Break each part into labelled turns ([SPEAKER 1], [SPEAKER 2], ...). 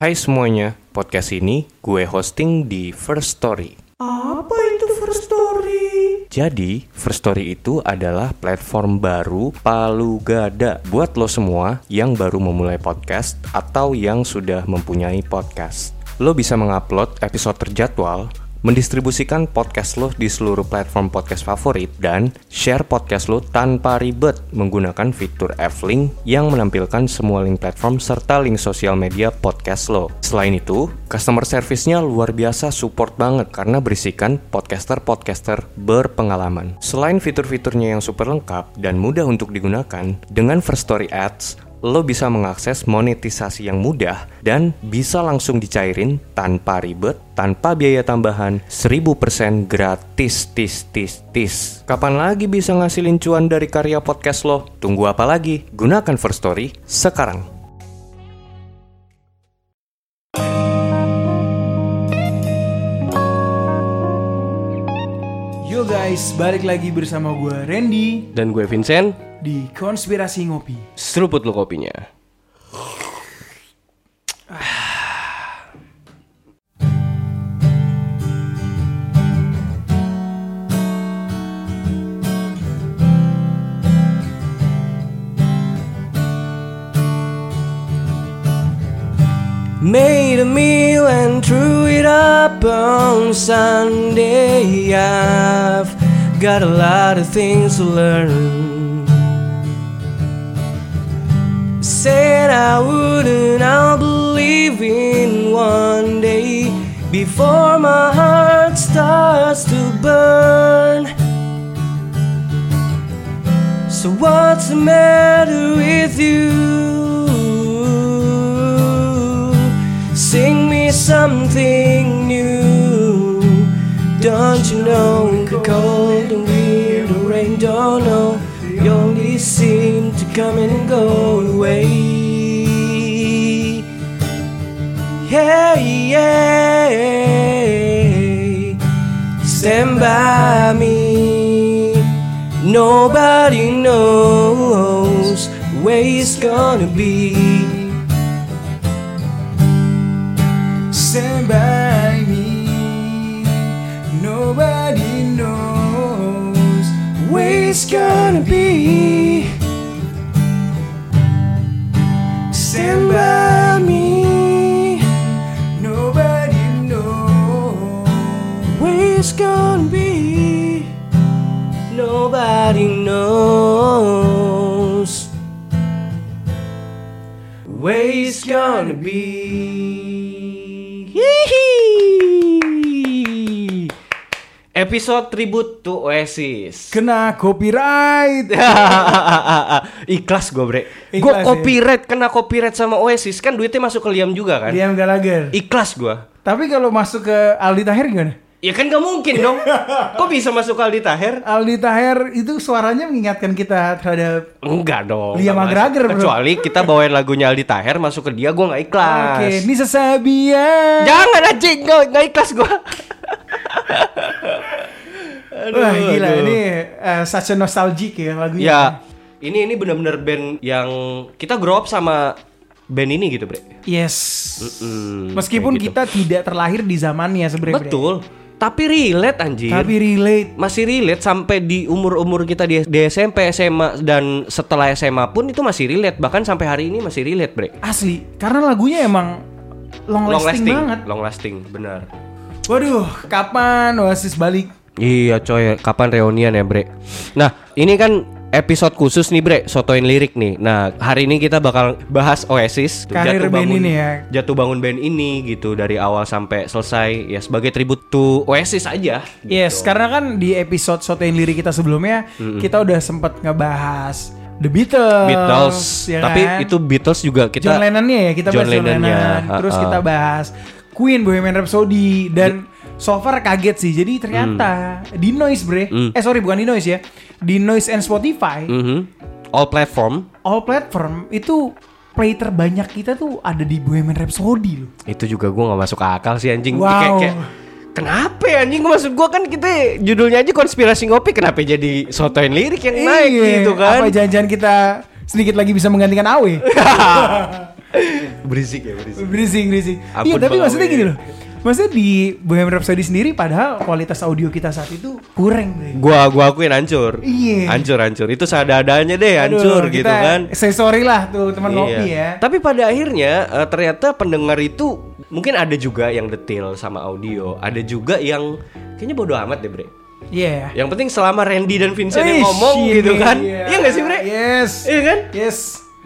[SPEAKER 1] Hai semuanya, podcast ini gue hosting di First Story.
[SPEAKER 2] Apa itu First Story?
[SPEAKER 1] Jadi, First Story itu adalah platform baru palu gada buat lo semua yang baru memulai podcast atau yang sudah mempunyai podcast. Lo bisa mengupload episode terjadwal, mendistribusikan podcast lo di seluruh platform podcast favorit, dan share podcast lo tanpa ribet menggunakan fitur F-Link yang menampilkan semua link platform serta link sosial media podcast lo. Selain itu, customer service-nya luar biasa support banget karena berisikan podcaster-podcaster berpengalaman. Selain fitur-fiturnya yang super lengkap dan mudah untuk digunakan, dengan First Story Ads, lo bisa mengakses monetisasi yang mudah dan bisa langsung dicairin tanpa ribet, tanpa biaya tambahan, 1000% gratis, tis, tis, tis. Kapan lagi bisa ngasilin cuan dari karya podcast lo? Tunggu apa lagi? Gunakan First Story sekarang.
[SPEAKER 2] Yo guys, balik lagi bersama gue Randy
[SPEAKER 1] Dan gue Vincent,
[SPEAKER 2] di Konspirasi Ngopi.
[SPEAKER 1] seruput lo kopinya. Made a meal and threw it up on Sunday. I've got a lot of things to learn. Said I wouldn't, I'll believe in one day before my heart starts to burn. So, what's the matter with you? Sing me something new. Don't you know the cold and weird rain? Don't know. Come and go away. Yeah, yeah. Stand by me. Nobody knows where it's gonna be.
[SPEAKER 2] Stand by me. Nobody knows where it's gonna be.
[SPEAKER 1] Where it's gonna be. Hihi. Episode tribute to Oasis.
[SPEAKER 2] Kena copyright.
[SPEAKER 1] Ikhlas gue bre. Gue
[SPEAKER 2] Ikhlas, ya.
[SPEAKER 1] copyright kena copyright sama Oasis kan duitnya masuk ke Liam juga kan.
[SPEAKER 2] Liam Gallagher.
[SPEAKER 1] Ikhlas gue.
[SPEAKER 2] Tapi kalau masuk ke Aldi Taher gimana?
[SPEAKER 1] Ya kan gak mungkin dong. Kok bisa masuk ke Aldi Taher?
[SPEAKER 2] Aldi Taher itu suaranya mengingatkan kita terhadap
[SPEAKER 1] Enggak dong.
[SPEAKER 2] Liam McGregor,
[SPEAKER 1] masuk.
[SPEAKER 2] bro.
[SPEAKER 1] Kecuali kita bawain lagunya Aldi Taher masuk ke dia gue nggak ikhlas.
[SPEAKER 2] Oke, Nisa Sabian.
[SPEAKER 1] Jangan anjing, nggak nggak ikhlas gue.
[SPEAKER 2] Wah gila ini eh, such a nostalgic ya lagunya.
[SPEAKER 1] Ya, ini ini benar-benar band yang kita grow up sama band ini gitu, Bre.
[SPEAKER 2] Yes.
[SPEAKER 1] Mm,
[SPEAKER 2] Meskipun
[SPEAKER 1] kayak gitu.
[SPEAKER 2] kita tidak terlahir di zamannya sebenarnya. Bre.
[SPEAKER 1] Tapi relate anjir.
[SPEAKER 2] Tapi relate.
[SPEAKER 1] masih relate sampai di umur-umur kita di, di SMP, SMA dan setelah SMA pun itu masih relate bahkan sampai hari ini masih relate, Bre.
[SPEAKER 2] Asli. Karena lagunya emang long lasting, banget.
[SPEAKER 1] long lasting, benar.
[SPEAKER 2] Waduh, kapan Oasis balik?
[SPEAKER 1] Iya coy, kapan reunian ya bre? Nah ini kan episode khusus nih bre, sotoin lirik nih Nah hari ini kita bakal bahas Oasis
[SPEAKER 2] Karir band ini ya.
[SPEAKER 1] Jatuh bangun band ini gitu Dari awal sampai selesai Ya sebagai tribute to Oasis aja gitu.
[SPEAKER 2] Yes, karena kan di episode Sotein Lirik kita sebelumnya kita udah sempet ngebahas The Beatles.
[SPEAKER 1] Beatles
[SPEAKER 2] ya
[SPEAKER 1] Tapi
[SPEAKER 2] kan?
[SPEAKER 1] itu Beatles juga kita
[SPEAKER 2] John Lennon-nya ya kita
[SPEAKER 1] John
[SPEAKER 2] bahas John
[SPEAKER 1] Lennon-nya,
[SPEAKER 2] Lennon. Terus
[SPEAKER 1] ha-ha.
[SPEAKER 2] kita bahas Queen Bohemian Rhapsody dan so far kaget sih. Jadi ternyata di Noise bre.
[SPEAKER 1] Hmm.
[SPEAKER 2] Eh sorry bukan di Noise ya. Di Noise and Spotify
[SPEAKER 1] Mhm. All platform
[SPEAKER 2] all platform itu play terbanyak kita tuh ada di Bohemian Rhapsody loh.
[SPEAKER 1] Itu juga gue gak masuk akal sih anjing
[SPEAKER 2] Wow.
[SPEAKER 1] Kayak, kayak Kenapa ya anjing maksud gua kan kita judulnya aja konspirasi ngopi kenapa jadi sotoin lirik yang naik
[SPEAKER 2] Iya,
[SPEAKER 1] gitu kan?
[SPEAKER 2] Apa jangan-jangan kita sedikit lagi bisa menggantikan Awe?
[SPEAKER 1] berisik ya berisik.
[SPEAKER 2] Berisik, berisik. Iya, tapi maksudnya gini loh. Maksudnya di Bohemian Rhapsody sendiri padahal kualitas audio kita saat itu kurang deh.
[SPEAKER 1] Gua gua akuin hancur.
[SPEAKER 2] Iya.
[SPEAKER 1] Hancur hancur. Itu seadanya deh
[SPEAKER 2] Aduh,
[SPEAKER 1] hancur gitu
[SPEAKER 2] kita
[SPEAKER 1] kan.
[SPEAKER 2] Say sorry lah tuh teman
[SPEAKER 1] Iya.
[SPEAKER 2] ya.
[SPEAKER 1] Tapi pada akhirnya eh, ternyata pendengar itu mungkin ada juga yang detail sama audio, ada juga yang kayaknya bodoh amat deh, Bre.
[SPEAKER 2] Iya.
[SPEAKER 1] Yang penting selama Randy dan Vincent yang
[SPEAKER 2] Wih,
[SPEAKER 1] ngomong gitu
[SPEAKER 2] ini
[SPEAKER 1] kan. Iya gak sih, Bre?
[SPEAKER 2] Yes.
[SPEAKER 1] Iya kan?
[SPEAKER 2] Yes.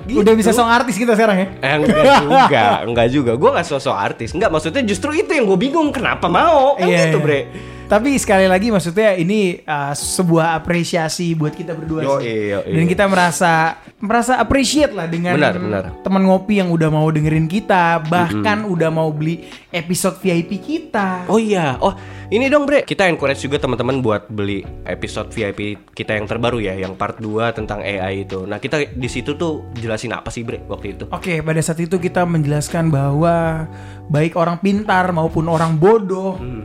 [SPEAKER 1] Gitu.
[SPEAKER 2] Udah bisa song artis kita sekarang ya.
[SPEAKER 1] Eh, enggak juga, enggak juga. Gue gak sosok artis. Enggak, maksudnya justru itu yang gue bingung. Kenapa mau? Kan
[SPEAKER 2] Iya,
[SPEAKER 1] gitu,
[SPEAKER 2] iya.
[SPEAKER 1] Bre.
[SPEAKER 2] Tapi sekali lagi maksudnya ini uh, sebuah apresiasi buat kita berdua
[SPEAKER 1] Yoi,
[SPEAKER 2] sih.
[SPEAKER 1] yoi.
[SPEAKER 2] Dan kita merasa merasa appreciate lah dengan
[SPEAKER 1] Benar, benar.
[SPEAKER 2] teman ngopi yang udah mau dengerin kita, bahkan udah mau beli episode VIP kita.
[SPEAKER 1] Oh iya, oh ini dong Bre, kita encourage juga teman-teman buat beli episode VIP kita yang terbaru ya, yang part 2 tentang AI itu. Nah kita di situ tuh jelasin apa sih Bre waktu itu?
[SPEAKER 2] Oke, pada saat itu kita menjelaskan bahwa baik orang pintar maupun orang bodoh,
[SPEAKER 1] Hmm.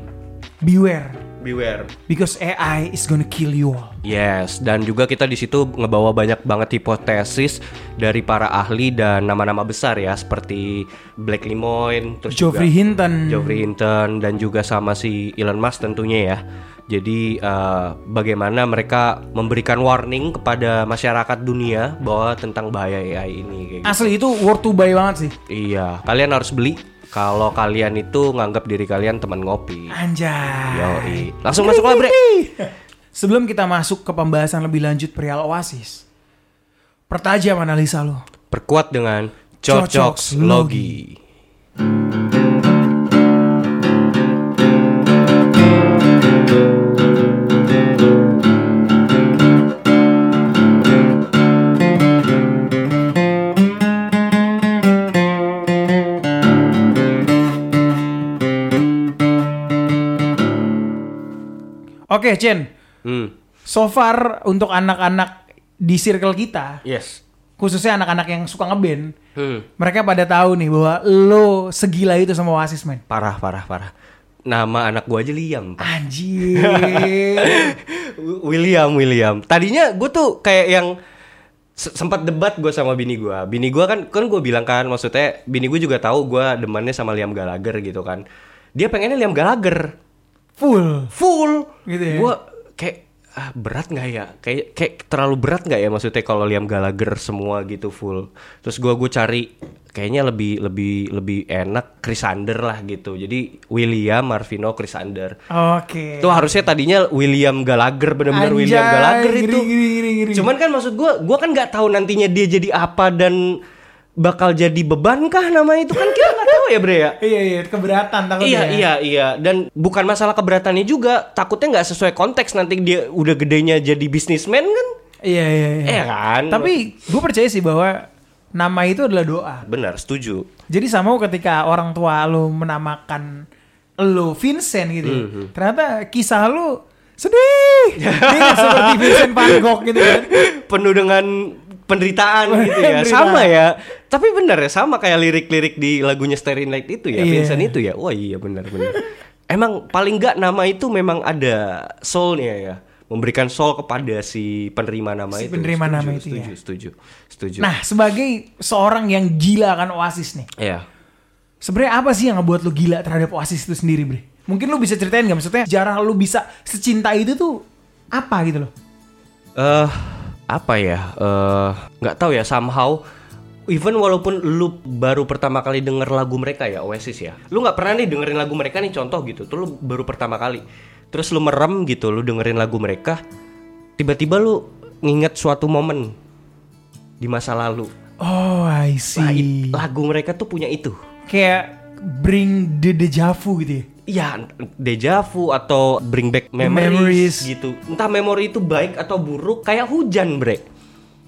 [SPEAKER 2] Beware
[SPEAKER 1] Beware.
[SPEAKER 2] because AI is gonna kill you all.
[SPEAKER 1] Yes, dan juga kita di situ ngebawa banyak banget hipotesis dari para ahli dan nama-nama besar ya, seperti Black Lemoine, terus
[SPEAKER 2] Geoffrey
[SPEAKER 1] juga
[SPEAKER 2] Hinton.
[SPEAKER 1] Geoffrey Hinton dan juga sama si Elon Musk tentunya ya. Jadi eh, bagaimana mereka memberikan warning kepada masyarakat dunia bahwa tentang bahaya AI ini kayak gitu.
[SPEAKER 2] Asli itu worth to buy banget sih.
[SPEAKER 1] Iya, kalian harus beli kalau kalian itu nganggap diri kalian teman ngopi.
[SPEAKER 2] Anjay.
[SPEAKER 1] Yoi. Langsung masuk lah, Bre.
[SPEAKER 2] Sebelum kita masuk ke pembahasan lebih lanjut perihal Oasis, pertajam analisa lo.
[SPEAKER 1] Perkuat dengan
[SPEAKER 2] Cocok
[SPEAKER 1] Cocok Logi.
[SPEAKER 2] Oke, Chen.
[SPEAKER 1] Hmm.
[SPEAKER 2] So far untuk anak-anak di circle kita,
[SPEAKER 1] Yes.
[SPEAKER 2] khususnya anak-anak yang suka ngeband,
[SPEAKER 1] Hmm.
[SPEAKER 2] mereka pada tahu nih bahwa lo segila itu sama Oasis, men.
[SPEAKER 1] Parah, parah, parah. Nama anak gua aja Liam. Pak.
[SPEAKER 2] Anjir.
[SPEAKER 1] William, William. Tadinya gue tuh kayak yang se- sempat debat gue sama bini gue. Bini gue kan, kan gue bilang kan, maksudnya bini gue juga tahu gue demannya sama Liam Gallagher gitu kan. Dia pengennya Liam Gallagher
[SPEAKER 2] Full.
[SPEAKER 1] full.
[SPEAKER 2] Gitu ya?
[SPEAKER 1] Gue kayak ah, berat nggak ya? Kayak kayak terlalu berat nggak ya maksudnya kalau Liam Gallagher semua gitu full. Terus gue gue cari kayaknya lebih lebih lebih enak Chris Under lah gitu. Jadi William, Marvino, Chris Under.
[SPEAKER 2] Oke.
[SPEAKER 1] Itu harusnya tadinya William Gallagher bener-bener
[SPEAKER 2] Anjay,
[SPEAKER 1] William Gallagher itu.
[SPEAKER 2] ngeri, ngeri, ngeri.
[SPEAKER 1] Cuman kan maksud gua, gua kan nggak tahu nantinya dia jadi apa dan bakal jadi beban kah nama itu kan kita nggak tahu ya Bre ya.
[SPEAKER 2] Iya, iya, keberatan takutnya.
[SPEAKER 1] Iya
[SPEAKER 2] ya.
[SPEAKER 1] iya iya dan bukan masalah keberatannya juga takutnya nggak sesuai konteks nanti dia udah gedenya jadi bisnismen kan
[SPEAKER 2] Iya, iya, iya.
[SPEAKER 1] Iya kan?
[SPEAKER 2] Tapi gue percaya sih bahwa nama itu adalah doa.
[SPEAKER 1] benar setuju
[SPEAKER 2] Jadi sama ketika orang tua lo menamakan lo Vincent gitu, ya,
[SPEAKER 1] Mhm.
[SPEAKER 2] ternyata kisah lo sedih, Dia seperti Vincent Van Gogh gitu kan.
[SPEAKER 1] penuh dengan penderitaan gitu ya
[SPEAKER 2] Penderitaan.
[SPEAKER 1] sama ya tapi benar ya sama kayak lirik-lirik di lagunya Starry Night itu ya
[SPEAKER 2] Iya.
[SPEAKER 1] Vincent itu ya wah iya benar benar emang paling nggak nama itu memang ada soulnya ya memberikan soul kepada si penerima nama
[SPEAKER 2] Si
[SPEAKER 1] itu
[SPEAKER 2] penerima
[SPEAKER 1] Setuju,
[SPEAKER 2] nama itu
[SPEAKER 1] setuju,
[SPEAKER 2] ya.
[SPEAKER 1] setuju setuju
[SPEAKER 2] Nah, sebagai seorang yang gila akan Oasis nih,
[SPEAKER 1] ya
[SPEAKER 2] sebenarnya apa sih yang ngebuat lo gila terhadap Oasis itu sendiri, Bre? Mungkin lo bisa ceritain nggak? Maksudnya sejarah lo bisa secinta itu tuh apa gitu loh?
[SPEAKER 1] eh apa ya eh nggak tahu ya somehow even walaupun lu baru pertama kali denger lagu mereka ya Oasis ya lu nggak pernah nih dengerin lagu mereka nih contoh gitu tuh lu baru pertama kali terus lu merem gitu lu dengerin lagu mereka tiba-tiba lu nginget suatu momen di masa lalu
[SPEAKER 2] Oh, I
[SPEAKER 1] Nah,
[SPEAKER 2] see.
[SPEAKER 1] lagu mereka tuh punya itu
[SPEAKER 2] Kayak bring the deja vu gitu ya.
[SPEAKER 1] Iya, deja vu atau bring back memories,
[SPEAKER 2] Memories.
[SPEAKER 1] gitu. Entah memori itu baik atau buruk, kayak hujan, bre.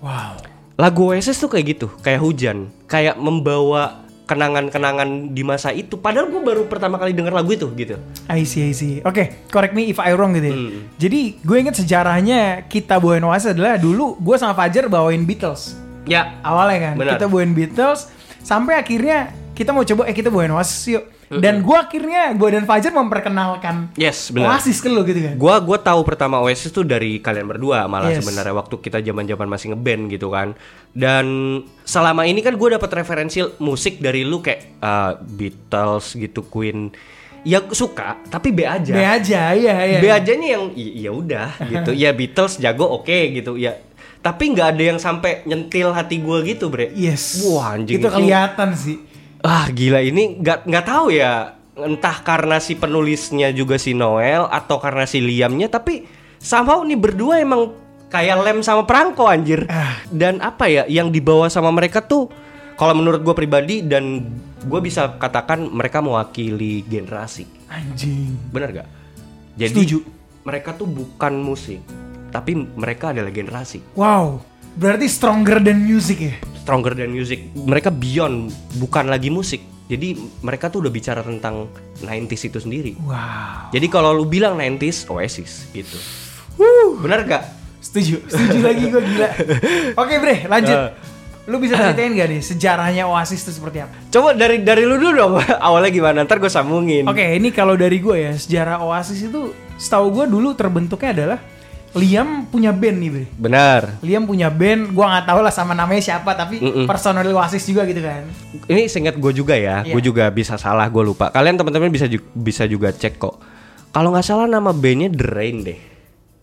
[SPEAKER 2] Wow.
[SPEAKER 1] Lagu Oasis tuh kayak gitu, kayak hujan, kayak membawa kenangan-kenangan di masa itu. Padahal gue baru pertama kali denger lagu itu gitu.
[SPEAKER 2] I see, I see. Oke, correct me if I wrong gitu ya.
[SPEAKER 1] Hmm.
[SPEAKER 2] Jadi gue inget sejarahnya kita bawain Oasis adalah dulu gue sama Fajar bawain Beatles.
[SPEAKER 1] Ya,
[SPEAKER 2] Awalnya kan,
[SPEAKER 1] Benar.
[SPEAKER 2] kita bawain Beatles sampai akhirnya kita mau coba eh kita bawain Oasis yuk. Dan gue akhirnya gue dan Fajar memperkenalkan
[SPEAKER 1] Yes, benar.
[SPEAKER 2] Oasis ke lu gitu kan.
[SPEAKER 1] Gua gua tahu pertama Oasis tuh dari kalian berdua malah
[SPEAKER 2] Yes.
[SPEAKER 1] sebenarnya waktu kita zaman-zaman masih ngeband gitu kan. Dan selama ini kan gue dapat referensi musik dari lu kayak uh, Beatles gitu, Queen. Ya suka, tapi B aja.
[SPEAKER 2] B aja, iya iya.
[SPEAKER 1] B aja nih yang ya udah gitu. Ya Beatles jago oke gitu. Ya tapi nggak ada yang sampai nyentil hati gue gitu, Bre.
[SPEAKER 2] Yes.
[SPEAKER 1] Wah, anjing
[SPEAKER 2] Itu kelihatan sih.
[SPEAKER 1] Ah gila ini nggak nggak tahu ya entah karena si penulisnya juga si Noel atau karena si Liamnya tapi somehow nih berdua emang kayak lem sama perangko anjir
[SPEAKER 2] Ah.
[SPEAKER 1] dan apa ya yang dibawa sama mereka tuh kalau menurut gue pribadi dan gue bisa katakan mereka mewakili generasi
[SPEAKER 2] Anjing.
[SPEAKER 1] bener gak? Jadi
[SPEAKER 2] Setuju.
[SPEAKER 1] mereka tuh bukan musik tapi mereka adalah generasi
[SPEAKER 2] Wow. Berarti stronger than music ya.
[SPEAKER 1] stronger than music. Mereka beyond, bukan lagi musik. Jadi mereka tuh udah bicara tentang 90s itu sendiri.
[SPEAKER 2] Wow.
[SPEAKER 1] Jadi kalau lu bilang 90s, Oasis gitu. Bener gak?
[SPEAKER 2] Setuju. Setuju lagi gue gila. Oke Bre, lanjut.
[SPEAKER 1] Eh.
[SPEAKER 2] Lu bisa ceritain gak nih sejarahnya Oasis itu seperti apa?
[SPEAKER 1] Coba dari dari lu dulu dong. Awalnya gimana? Ntar gue sambungin.
[SPEAKER 2] Oke, ini kalau dari gue ya, sejarah Oasis itu setahu gue dulu terbentuknya adalah Liam punya band nih, Bre.
[SPEAKER 1] Benar.
[SPEAKER 2] Liam punya band, gua nggak tahu lah sama namanya siapa, tapi
[SPEAKER 1] Mm-mm.
[SPEAKER 2] personel Oasis juga gitu kan.
[SPEAKER 1] Ini seingat gue juga ya.
[SPEAKER 2] Iya.
[SPEAKER 1] Gue juga bisa salah, gue lupa. Kalian teman-teman bisa ju- bisa juga cek kok. Kalau nggak salah nama bandnya The Rain deh.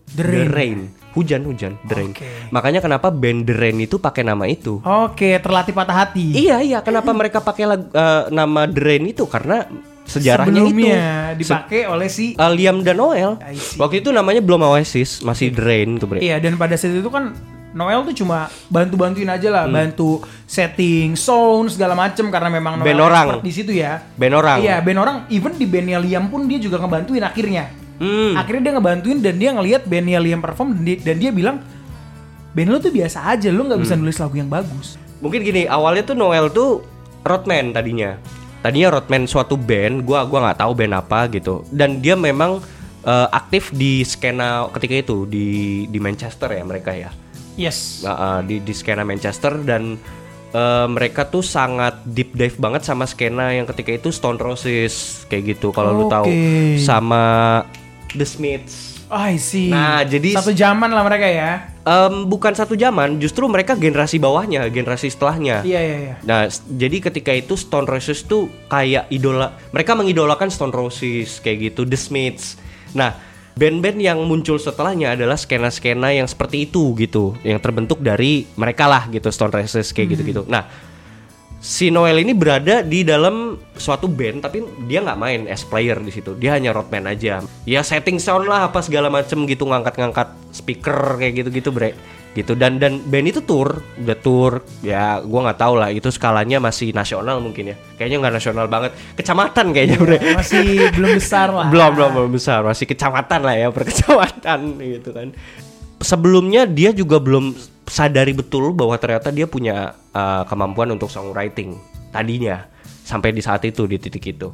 [SPEAKER 2] The Rain.
[SPEAKER 1] Hujan hujan The Rain.
[SPEAKER 2] Oke.
[SPEAKER 1] Makanya kenapa band The Rain itu pakai nama itu?
[SPEAKER 2] Oke, terlatih patah hati.
[SPEAKER 1] Iya iya, kenapa mereka pakai eh, nama Drain itu karena sejarahnya
[SPEAKER 2] Sebelumnya
[SPEAKER 1] itu. Se-
[SPEAKER 2] dipakai oleh si
[SPEAKER 1] eh, Liam dan Noel. Waktu itu namanya belum Oasis, masih Drain tuh, Bre.
[SPEAKER 2] Iya, dan pada saat itu kan Noel tuh cuma bantu-bantuin aja
[SPEAKER 1] Hmm.
[SPEAKER 2] lah, bantu setting sound segala macem karena memang Noel
[SPEAKER 1] Band orang.
[SPEAKER 2] di situ ya.
[SPEAKER 1] Band orang.
[SPEAKER 2] Iya, band orang. Even di bandnya Liam pun dia juga ngebantuin akhirnya.
[SPEAKER 1] Hmm.
[SPEAKER 2] Akhirnya dia ngebantuin dan dia ngelihat bandnya Liam perform dan dia, dan dia bilang band lu tuh biasa aja, lu nggak bisa
[SPEAKER 1] Hmm.
[SPEAKER 2] nulis lagu yang bagus.
[SPEAKER 1] Mungkin gini, awalnya tuh Noel tuh roadman tadinya. Tadinya roadman suatu band, gua gua nggak tahu band apa gitu. Dan dia memang eh, aktif di skena ketika itu di di Manchester ya mereka ya.
[SPEAKER 2] Yes.
[SPEAKER 1] Nah, eh, di di skena Manchester dan eh, mereka tuh sangat deep dive banget sama skena yang ketika itu Stone Roses kayak gitu kalau lu tahu sama The Smiths.
[SPEAKER 2] Oh, I see.
[SPEAKER 1] Nah, jadi-
[SPEAKER 2] satu zaman lah mereka ya.
[SPEAKER 1] Em, bukan satu zaman, justru mereka generasi bawahnya, generasi setelahnya.
[SPEAKER 2] Iya iya iya.
[SPEAKER 1] Nah, jadi ketika itu Stone Roses tuh kayak idola, mereka mengidolakan Stone Roses kayak gitu, The Smiths. Nah, band-band yang muncul setelahnya adalah skena-skena yang seperti itu gitu, yang terbentuk dari mereka lah gitu, Stone Roses kayak gitu-gitu. Nah, si Noel ini berada di dalam suatu band tapi dia nggak main as player di situ. Dia hanya roadman aja. Ya setting sound lah apa segala macem gitu ngangkat-ngangkat speaker kayak gitu-gitu bre. Gitu. Dan dan band itu tour udah tour. Ya gua nggak tahu lah itu skalanya masih nasional mungkin ya. Kayaknya nggak nasional banget. Kecamatan kayaknya bre.
[SPEAKER 2] Masih belum besar lah.
[SPEAKER 1] belum belum belum besar. Masih kecamatan lah ya per kecamatan gitu kan. Sebelumnya dia juga belum sadari betul bahwa ternyata dia punya uh, kemampuan untuk songwriting tadinya sampai di saat itu di titik itu.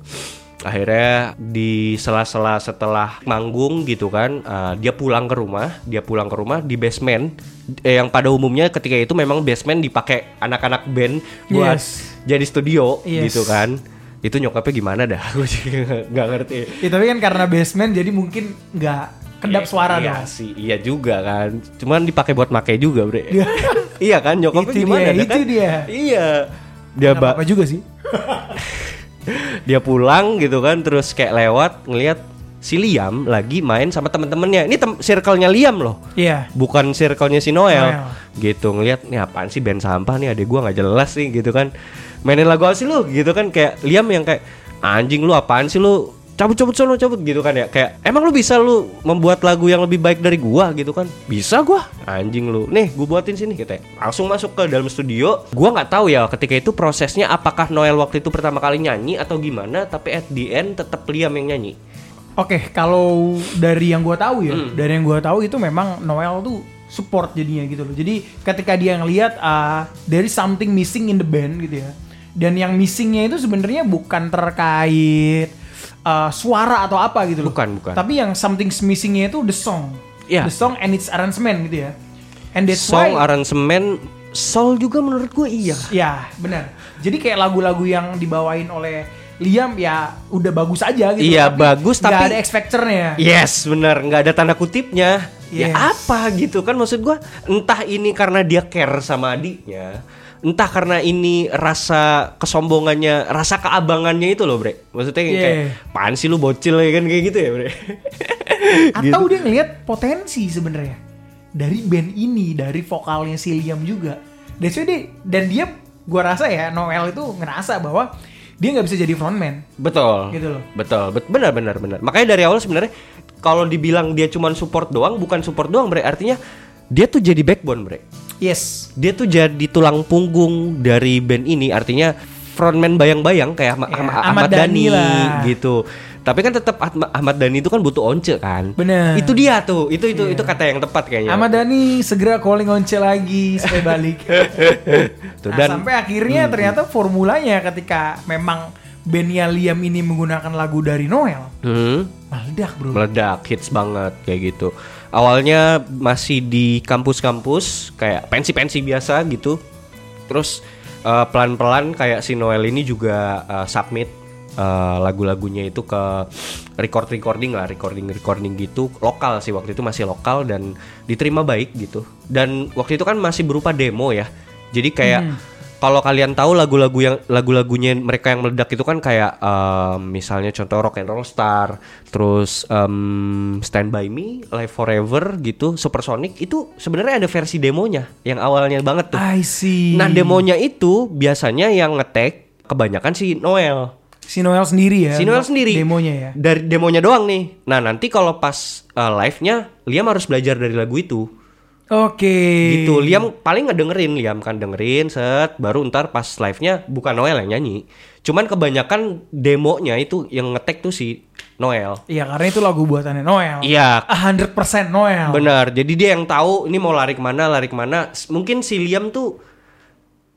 [SPEAKER 1] Akhirnya di sela-sela setelah manggung gitu kan uh, dia pulang ke rumah dia pulang ke rumah di basement. Eh, yang pada umumnya ketika itu memang basement dipakai anak-anak band buat
[SPEAKER 2] Yes.
[SPEAKER 1] jadi studio
[SPEAKER 2] Yes.
[SPEAKER 1] gitu kan. Itu nyokapnya gimana dah? Gue nggak ngerti.
[SPEAKER 2] Ya, tapi kan karena basement jadi mungkin nggak kedap
[SPEAKER 1] Iya,
[SPEAKER 2] suara
[SPEAKER 1] iya
[SPEAKER 2] dong.
[SPEAKER 1] sih iya juga kan cuman dipakai buat make juga bre iya kan nyokapnya
[SPEAKER 2] Itu
[SPEAKER 1] gimana
[SPEAKER 2] dia, itu
[SPEAKER 1] kan?
[SPEAKER 2] dia.
[SPEAKER 1] iya dia
[SPEAKER 2] apa-apa juga sih.
[SPEAKER 1] dia pulang gitu kan terus kayak lewat ngelihat si Liam lagi main sama temen-temennya ini tem circle-nya Liam loh
[SPEAKER 2] Iya.
[SPEAKER 1] bukan circle-nya si Noel,
[SPEAKER 2] Noel.
[SPEAKER 1] gitu ngelihat nih apaan sih band sampah nih adek gua nggak jelas sih gitu kan mainin lagu apa sih lu gitu kan kayak Liam yang kayak anjing lu apaan sih lu cabut cabut sono cabut gitu kan ya. Kayak emang lu bisa lu membuat lagu yang lebih baik dari gua? Gitu kan. Bisa gua. Anjing lu. Nih gua buatin sini gitu langsung masuk ke dalam studio. Gua nggak tahu ya ketika itu prosesnya apakah Noel waktu itu pertama kali nyanyi atau gimana tapi at the end tetap Liam yang nyanyi.
[SPEAKER 2] Oke, kalau dari yang gua tahu ya,
[SPEAKER 1] Hmm.
[SPEAKER 2] dari yang gua tahu itu memang Noel tuh support jadinya gitu loh. Jadi ketika dia ngelihat ah there is something missing in the band gitu ya. Dan yang missingnya itu sebenarnya bukan terkait ah, suara atau apa gitu loh.
[SPEAKER 1] Bukan, bukan.
[SPEAKER 2] Tapi yang something missingnya itu the song.
[SPEAKER 1] Iya.
[SPEAKER 2] The song and its arrangement gitu ya. And that's
[SPEAKER 1] song
[SPEAKER 2] why
[SPEAKER 1] aransemen soul juga menurut gue iya.
[SPEAKER 2] Ya, benar. Jadi kayak lagu-lagu yang dibawain oleh Liam ya udah bagus aja gitu.
[SPEAKER 1] Iya, bagus,
[SPEAKER 2] nggak
[SPEAKER 1] tapi-
[SPEAKER 2] ada X Factor-nya.
[SPEAKER 1] Yes, bener nggak ada tanda kutipnya. Ya
[SPEAKER 2] Yes.
[SPEAKER 1] apa gitu kan maksud gua entah ini karena dia care sama adiknya, entah karena ini rasa kesombongannya, rasa keabangannya itu loh, Bre. Maksudnya
[SPEAKER 2] Yeah.
[SPEAKER 1] kayak pan sih lu bocil ya kan kayak gitu ya, Bre.
[SPEAKER 2] Atau
[SPEAKER 1] Gitu.
[SPEAKER 2] dia ngelihat potensi sebenarnya dari band ini, dari vokalnya si Liam juga. Why dia- dan dia gua rasa ya Noel itu ngerasa bahwa dia nggak bisa jadi frontman.
[SPEAKER 1] Betul.
[SPEAKER 2] Gitu loh.
[SPEAKER 1] Betul, bet benar benar benar. Makanya dari awal sebenarnya kalau dibilang dia cuman support doang, bukan support doang, Bre. Artinya dia tuh jadi backbone, Bre.
[SPEAKER 2] Yes.
[SPEAKER 1] dia tuh jadi tulang punggung dari band ini artinya frontman bayang-bayang kayak Ahmad,
[SPEAKER 2] Ya,
[SPEAKER 1] Ahmad,
[SPEAKER 2] Ahmad
[SPEAKER 1] Dhani
[SPEAKER 2] Dhani lah.
[SPEAKER 1] gitu tapi kan tetap Ahmad, Dhani itu kan butuh once kan
[SPEAKER 2] Bener.
[SPEAKER 1] itu dia tuh itu itu
[SPEAKER 2] Iya.
[SPEAKER 1] itu kata yang tepat kayaknya
[SPEAKER 2] Ahmad Dhani segera calling Once lagi supaya balik.
[SPEAKER 1] Tuh,
[SPEAKER 2] Nah,
[SPEAKER 1] dan
[SPEAKER 2] sampai akhirnya ternyata formulanya ketika memang bandnya Liam ini menggunakan lagu dari Noel,
[SPEAKER 1] hmm,
[SPEAKER 2] meledak bro.
[SPEAKER 1] meledak hits banget kayak gitu awalnya masih di kampus-kampus kayak pensi-pensi biasa gitu. Terus eh, pelan-pelan kayak si Noel ini juga eh, submit eh, lagu-lagunya itu ke record recording lah recording recording gitu. Lokal sih waktu itu masih lokal dan diterima baik gitu. Dan waktu itu kan masih berupa demo ya. Jadi kayak kalau kalian tahu lagu-lagu yang lagu-lagunya mereka yang meledak itu kan kayak em, misalnya contoh Rock and Roll Star, terus em, Stand by Me, Live Forever gitu, Supersonic itu sebenarnya ada versi demonya yang awalnya banget tuh.
[SPEAKER 2] I see.
[SPEAKER 1] Nah demonya itu biasanya yang ngetek kebanyakan si Noel.
[SPEAKER 2] si Noel sendiri ya.
[SPEAKER 1] Si Noel sendiri.
[SPEAKER 2] Demonya ya.
[SPEAKER 1] Dari demonya doang nih. Nah nanti kalau pas uh, live-nya Liam harus belajar dari lagu itu.
[SPEAKER 2] Oke.
[SPEAKER 1] Gitu. Liam paling ngedengerin, Liam kan dengerin set, baru ntar pas live-nya bukan Noel yang nyanyi. Cuman kebanyakan demonya itu yang ngetek tuh si Noel.
[SPEAKER 2] Iya karena itu lagu buatannya Noel.
[SPEAKER 1] Iya,
[SPEAKER 2] A 100% Noel.
[SPEAKER 1] benar. Jadi dia yang tahu ini mau lari ke mana, lari ke mana. Mungkin si Liam tuh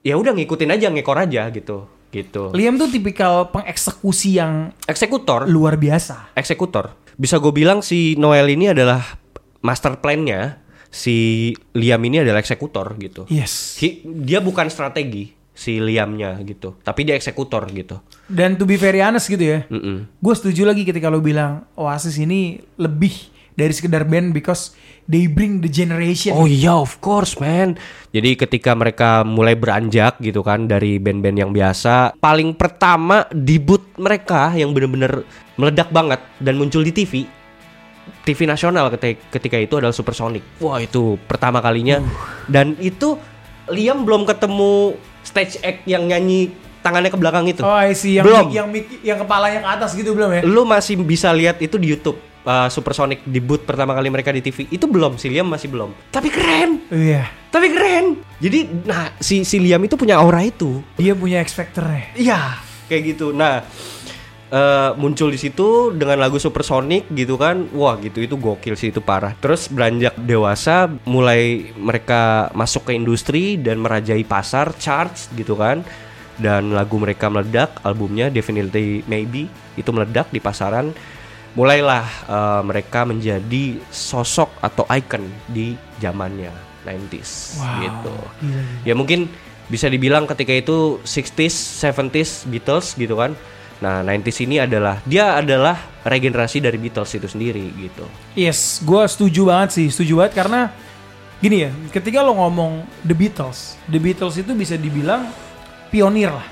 [SPEAKER 1] ya udah ngikutin aja, ngekor aja gitu. Gitu.
[SPEAKER 2] Liam tuh tipikal pengeksekusi yang
[SPEAKER 1] Eksekutor.
[SPEAKER 2] luar biasa.
[SPEAKER 1] eksekutor. Bisa gue bilang si Noel ini adalah master plan-nya, si Liam ini adalah eksekutor gitu.
[SPEAKER 2] Yes.
[SPEAKER 1] Hi- dia bukan strategi si Liamnya gitu, tapi dia eksekutor gitu.
[SPEAKER 2] Dan to be very honest gitu ya.
[SPEAKER 1] Mm-mm.
[SPEAKER 2] Gue setuju lagi ketika lo bilang Oasis ini lebih dari sekedar band because they bring the generation.
[SPEAKER 1] Oh iya, of course, man. Jadi ketika mereka mulai beranjak gitu kan dari band-band yang biasa, paling pertama debut mereka yang bener-bener meledak banget dan muncul di TV, TV nasional ketika, itu adalah Supersonic. Wah itu pertama kalinya dan itu Liam belum ketemu stage act yang nyanyi tangannya ke belakang itu.
[SPEAKER 2] Oh, I see. Yang
[SPEAKER 1] Belum.
[SPEAKER 2] yang yang kepalanya ke atas gitu belum ya?
[SPEAKER 1] Lu masih bisa lihat itu di YouTube. uh, Supersonic debut pertama kali mereka di TV itu belum si Liam masih belum tapi keren
[SPEAKER 2] Iya.
[SPEAKER 1] tapi keren. Jadi nah si si Liam itu punya aura itu.
[SPEAKER 2] Dia punya X Factor-nya.
[SPEAKER 1] Iya, kayak gitu. Nah, eh, muncul di situ dengan lagu Supersonic gitu kan. Wah, gitu itu gokil sih itu parah. Terus beranjak dewasa mulai mereka masuk ke industri dan merajai pasar, charts gitu kan. Dan lagu mereka meledak, albumnya Definitely Maybe itu meledak di pasaran. Mulailah eh, mereka menjadi sosok atau icon di zamannya 90s
[SPEAKER 2] Wow,
[SPEAKER 1] gitu.
[SPEAKER 2] gila,
[SPEAKER 1] Ya mungkin bisa dibilang ketika itu 60s, 70s Beatles gitu kan. Nah, 90s ini adalah dia adalah regenerasi dari Beatles itu sendiri gitu.
[SPEAKER 2] Yes, gue setuju banget sih, setuju banget karena gini ya, ketika lo ngomong The Beatles, The Beatles itu bisa dibilang pionir lah.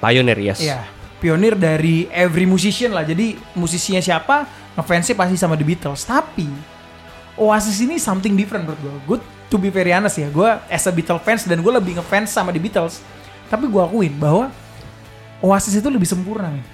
[SPEAKER 1] Pioneer, yes.
[SPEAKER 2] Iya, pionir dari every musician lah. Jadi musisinya siapa, ngefansnya pasti sama The Beatles. Tapi Oasis ini something different menurut gue. Gue to be very honest ya, gue as a Beatles fans dan gue lebih ngefans sama The Beatles. Tapi gue akuin bahwa Oasis itu lebih sempurna nih.